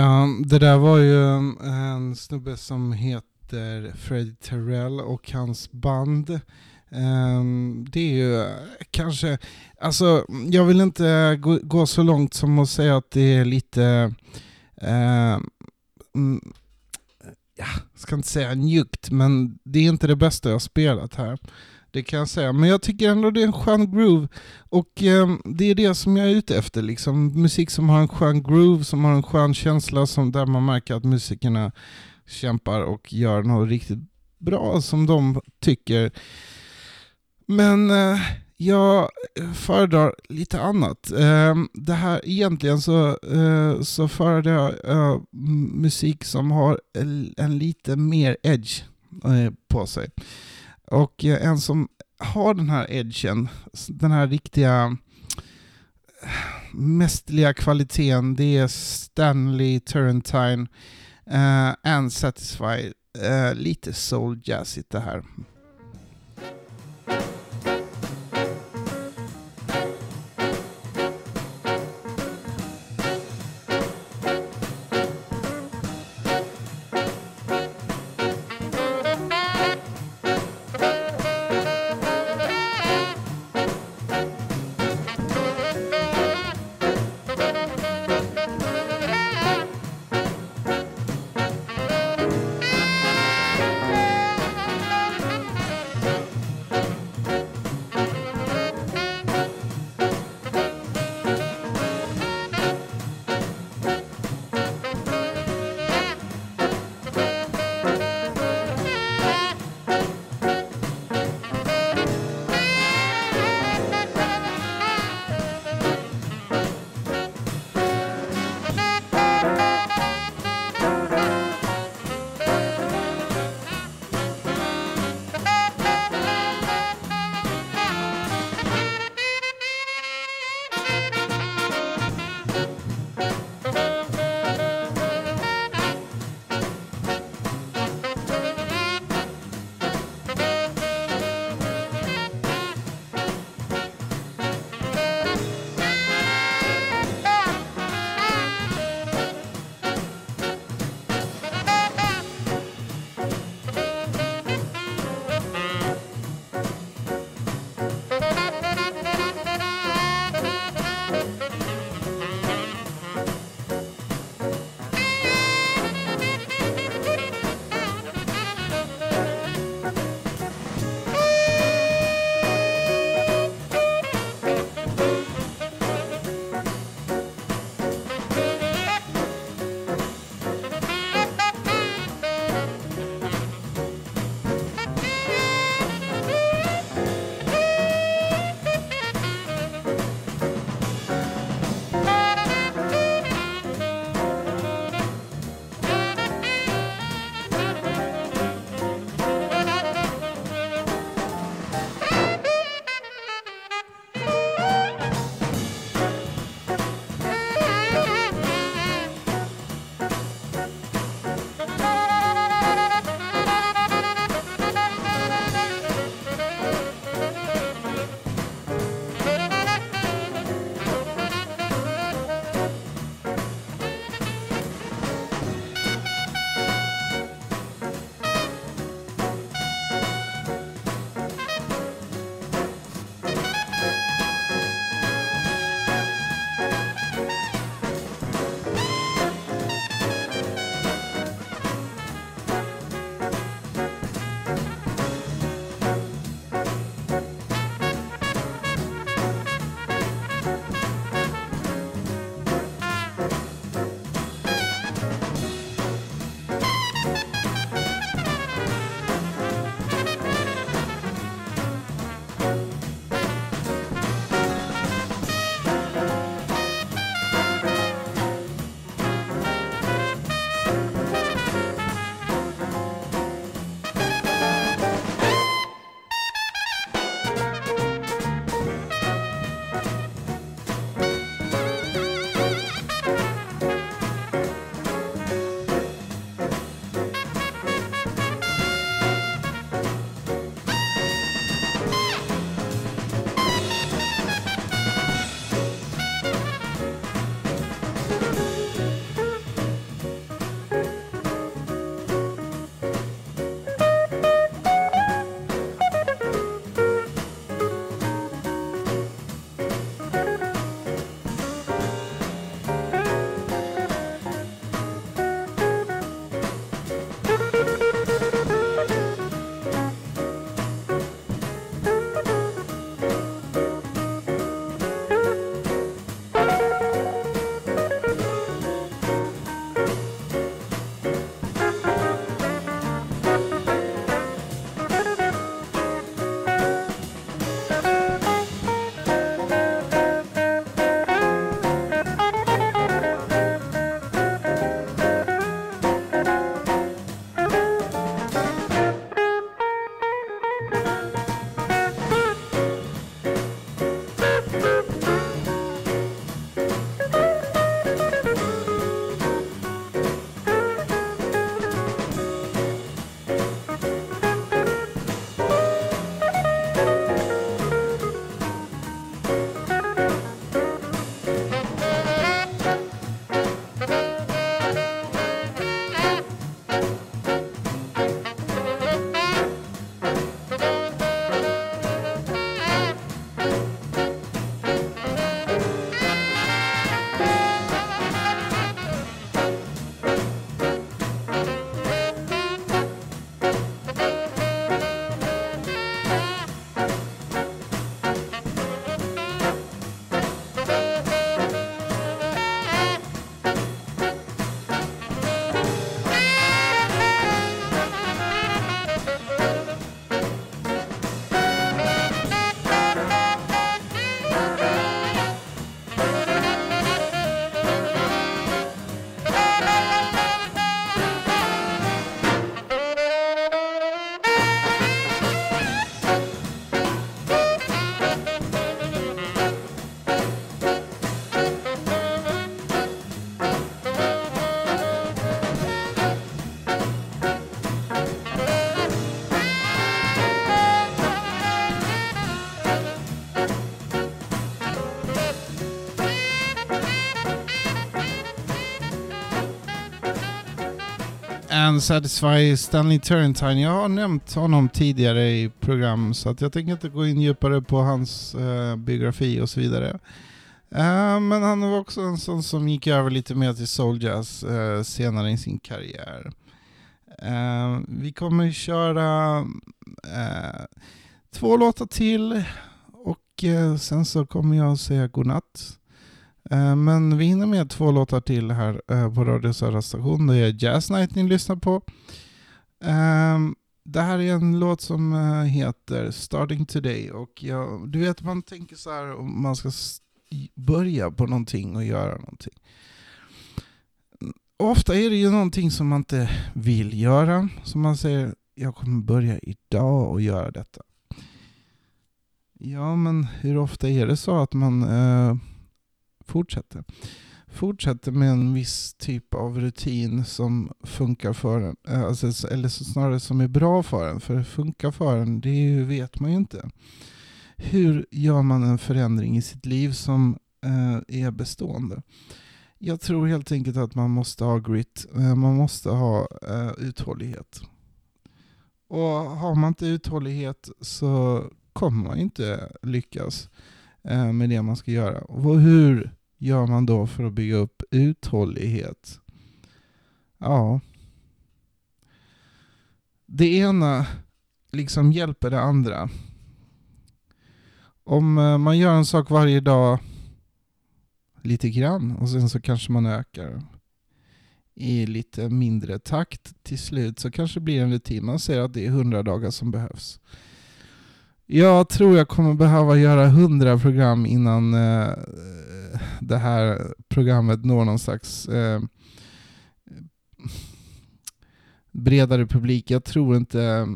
Ja, det där var ju en snubbe som heter Fred Terrell och hans band. Um, det är ju kanske, alltså jag vill inte gå, gå så långt som att säga att det är lite, uh, mm, ja, ska inte säga njuggt, men det är inte det bästa jag spelat här. Det kan jag säga. Men jag tycker ändå det är en skön groove. Och eh, det är det som jag är ute efter. Liksom. Musik som har en skön groove, som har en skön känsla, som, där man märker att musikerna kämpar och gör något riktigt bra som de tycker. Men eh, jag föredrar lite annat. Eh, det här, egentligen så, eh, så föredrar jag eh, musik som har en, en lite mer edge eh, på sig. Och eh, en som har den här edgen, den här riktiga mästerliga kvaliteten, det är Stanley Turrentine uh, and Satisfy. Uh, lite soul jazzigt det här. Unsatisfy Satisfy Stanley Turrentine. Jag har nämnt honom tidigare i program så att jag tänker inte gå in djupare på hans uh, biografi och så vidare. Uh, men han var också en sån som gick över lite mer till soul jazz uh, senare i sin karriär. Vi kommer köra två låtar till och sen så kommer jag säga godnatt. Eh, Men vi hinner med två låtar till här eh, på Radio Södra station. Det är Jazz Night ni lyssnar på. Ehm, Det här är en låt som eh, heter Starting Today. Och jag, du vet, man tänker så här om man ska börja på någonting och göra någonting. Ofta är det ju någonting som man inte vill göra. Som man säger, jag kommer börja idag och göra detta. Ja, men hur ofta är det så att man fortsätter? Fortsätter med en viss typ av rutin som funkar för en. Eh, alltså, eller snarare som är bra för en. För det funkar för en, det vet man ju inte. Hur gör man en förändring i sitt liv som eh, är bestående? Jag tror helt enkelt att man måste ha grit. Eh, man måste ha eh, uthållighet. Och har man inte uthållighet så kommer man inte lyckas eh, med det man ska göra. Och hur gör man då för att bygga upp uthållighet? Ja. Det ena liksom hjälper det andra. Om eh, man gör en sak varje dag lite grann och sen så kanske man ökar i lite mindre takt till slut så kanske det blir en rutin. Man säger att det är 100 dagar som behövs. Jag tror jag kommer behöva göra 100 program innan eh, det här programmet når någon slags eh, bredare publik. Jag tror inte...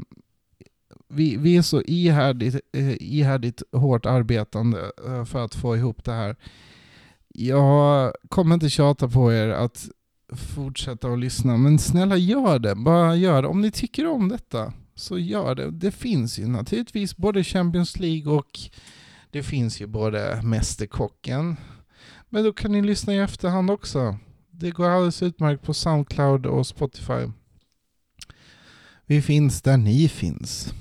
Vi, vi är så ihärdigt, eh, ihärdigt hårt arbetande eh, för att få ihop det här. Jag kommer inte tjata på er att fortsätta att lyssna, men snälla gör det. Bara gör det. Om ni tycker om detta, så gör det. Det finns ju naturligtvis både Champions League och det finns ju både Mästerkocken. Men då kan ni lyssna i efterhand också. Det går alldeles utmärkt på Soundcloud och Spotify. Vi finns där ni finns.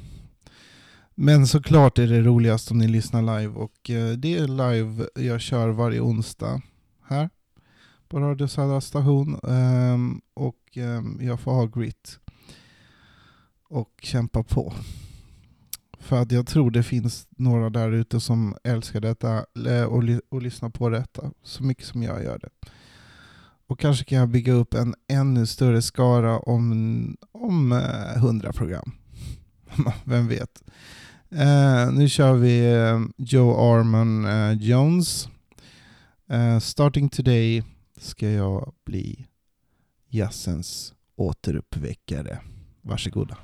Men såklart är det roligast om ni lyssnar live och eh, det är live jag kör varje onsdag här på Radio Södra station ehm, och ehm, jag får ha grit och kämpa på. För att jag tror det finns några där ute som älskar detta och, ly- och lyssnar på detta så mycket som jag gör det. Och kanske kan jag bygga upp en ännu större skara om, om eh, 100 program. <laughs> Vem vet? Eh, nu kör vi eh, Joe Arman eh, Jones. Eh, starting today ska jag bli jazzens återuppväckare. Varsågoda.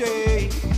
DJ.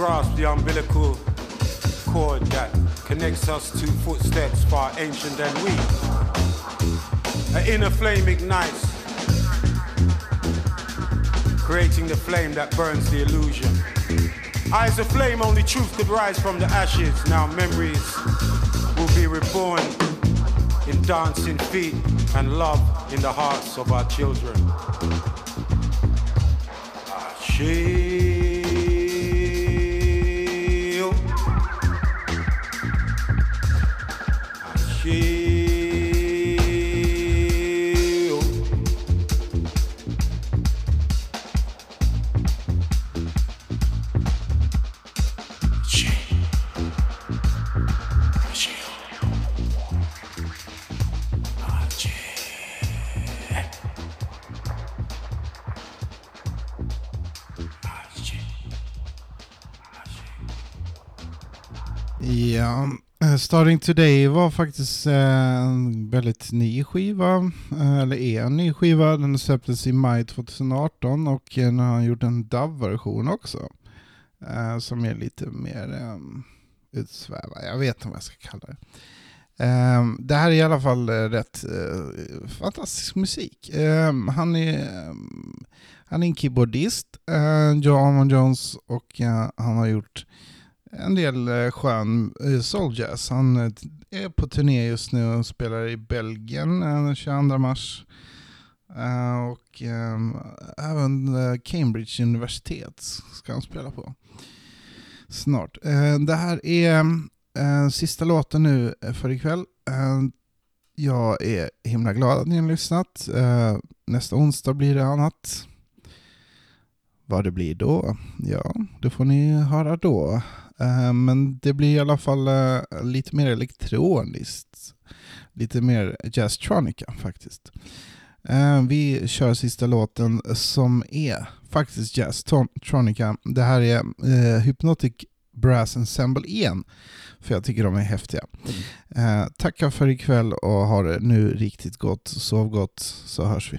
Grasp the umbilical cord that connects us to footsteps far ancient than we. An inner flame ignites, creating the flame that burns the illusion. Eyes of flame, only truth could rise from the ashes. Now memories will be reborn in dancing feet and love in the hearts of our children. Ah, Shield. Starting Today var faktiskt eh, en väldigt ny skiva, eh, eller är en ny skiva. Den släpptes i maj 2018 och eh, nu har han gjort en dub-version också. Som är lite mer ehm, utsvävad, jag vet inte vad jag ska kalla det. Ehm, det här är i alla fall rätt fantastisk musik. Ehm, han är, han är en keyboardist, Joe Armond Jones, och han har gjort en del eh, skön eh, souljazz. Han eh, är på turné just nu och spelar i Belgien den 22 mars. Och ehm, även Cambridge universitet ska han spela på snart. Det här är sista låten nu för ikväll. Jag är himla glad att ni har lyssnat. Nästa onsdag blir det annat. Vad det blir då? Ja, det får ni höra då. Eh, Men det blir i alla fall eh, lite mer elektroniskt. Lite mer jazztronica faktiskt. Eh, Vi kör sista låten som är faktiskt jazztronica. Det här är Hypnotic Brass Ensemble igen. För jag tycker de är häftiga. Eh, tackar för ikväll och ha det nu riktigt gott. Sov gott så hörs vi.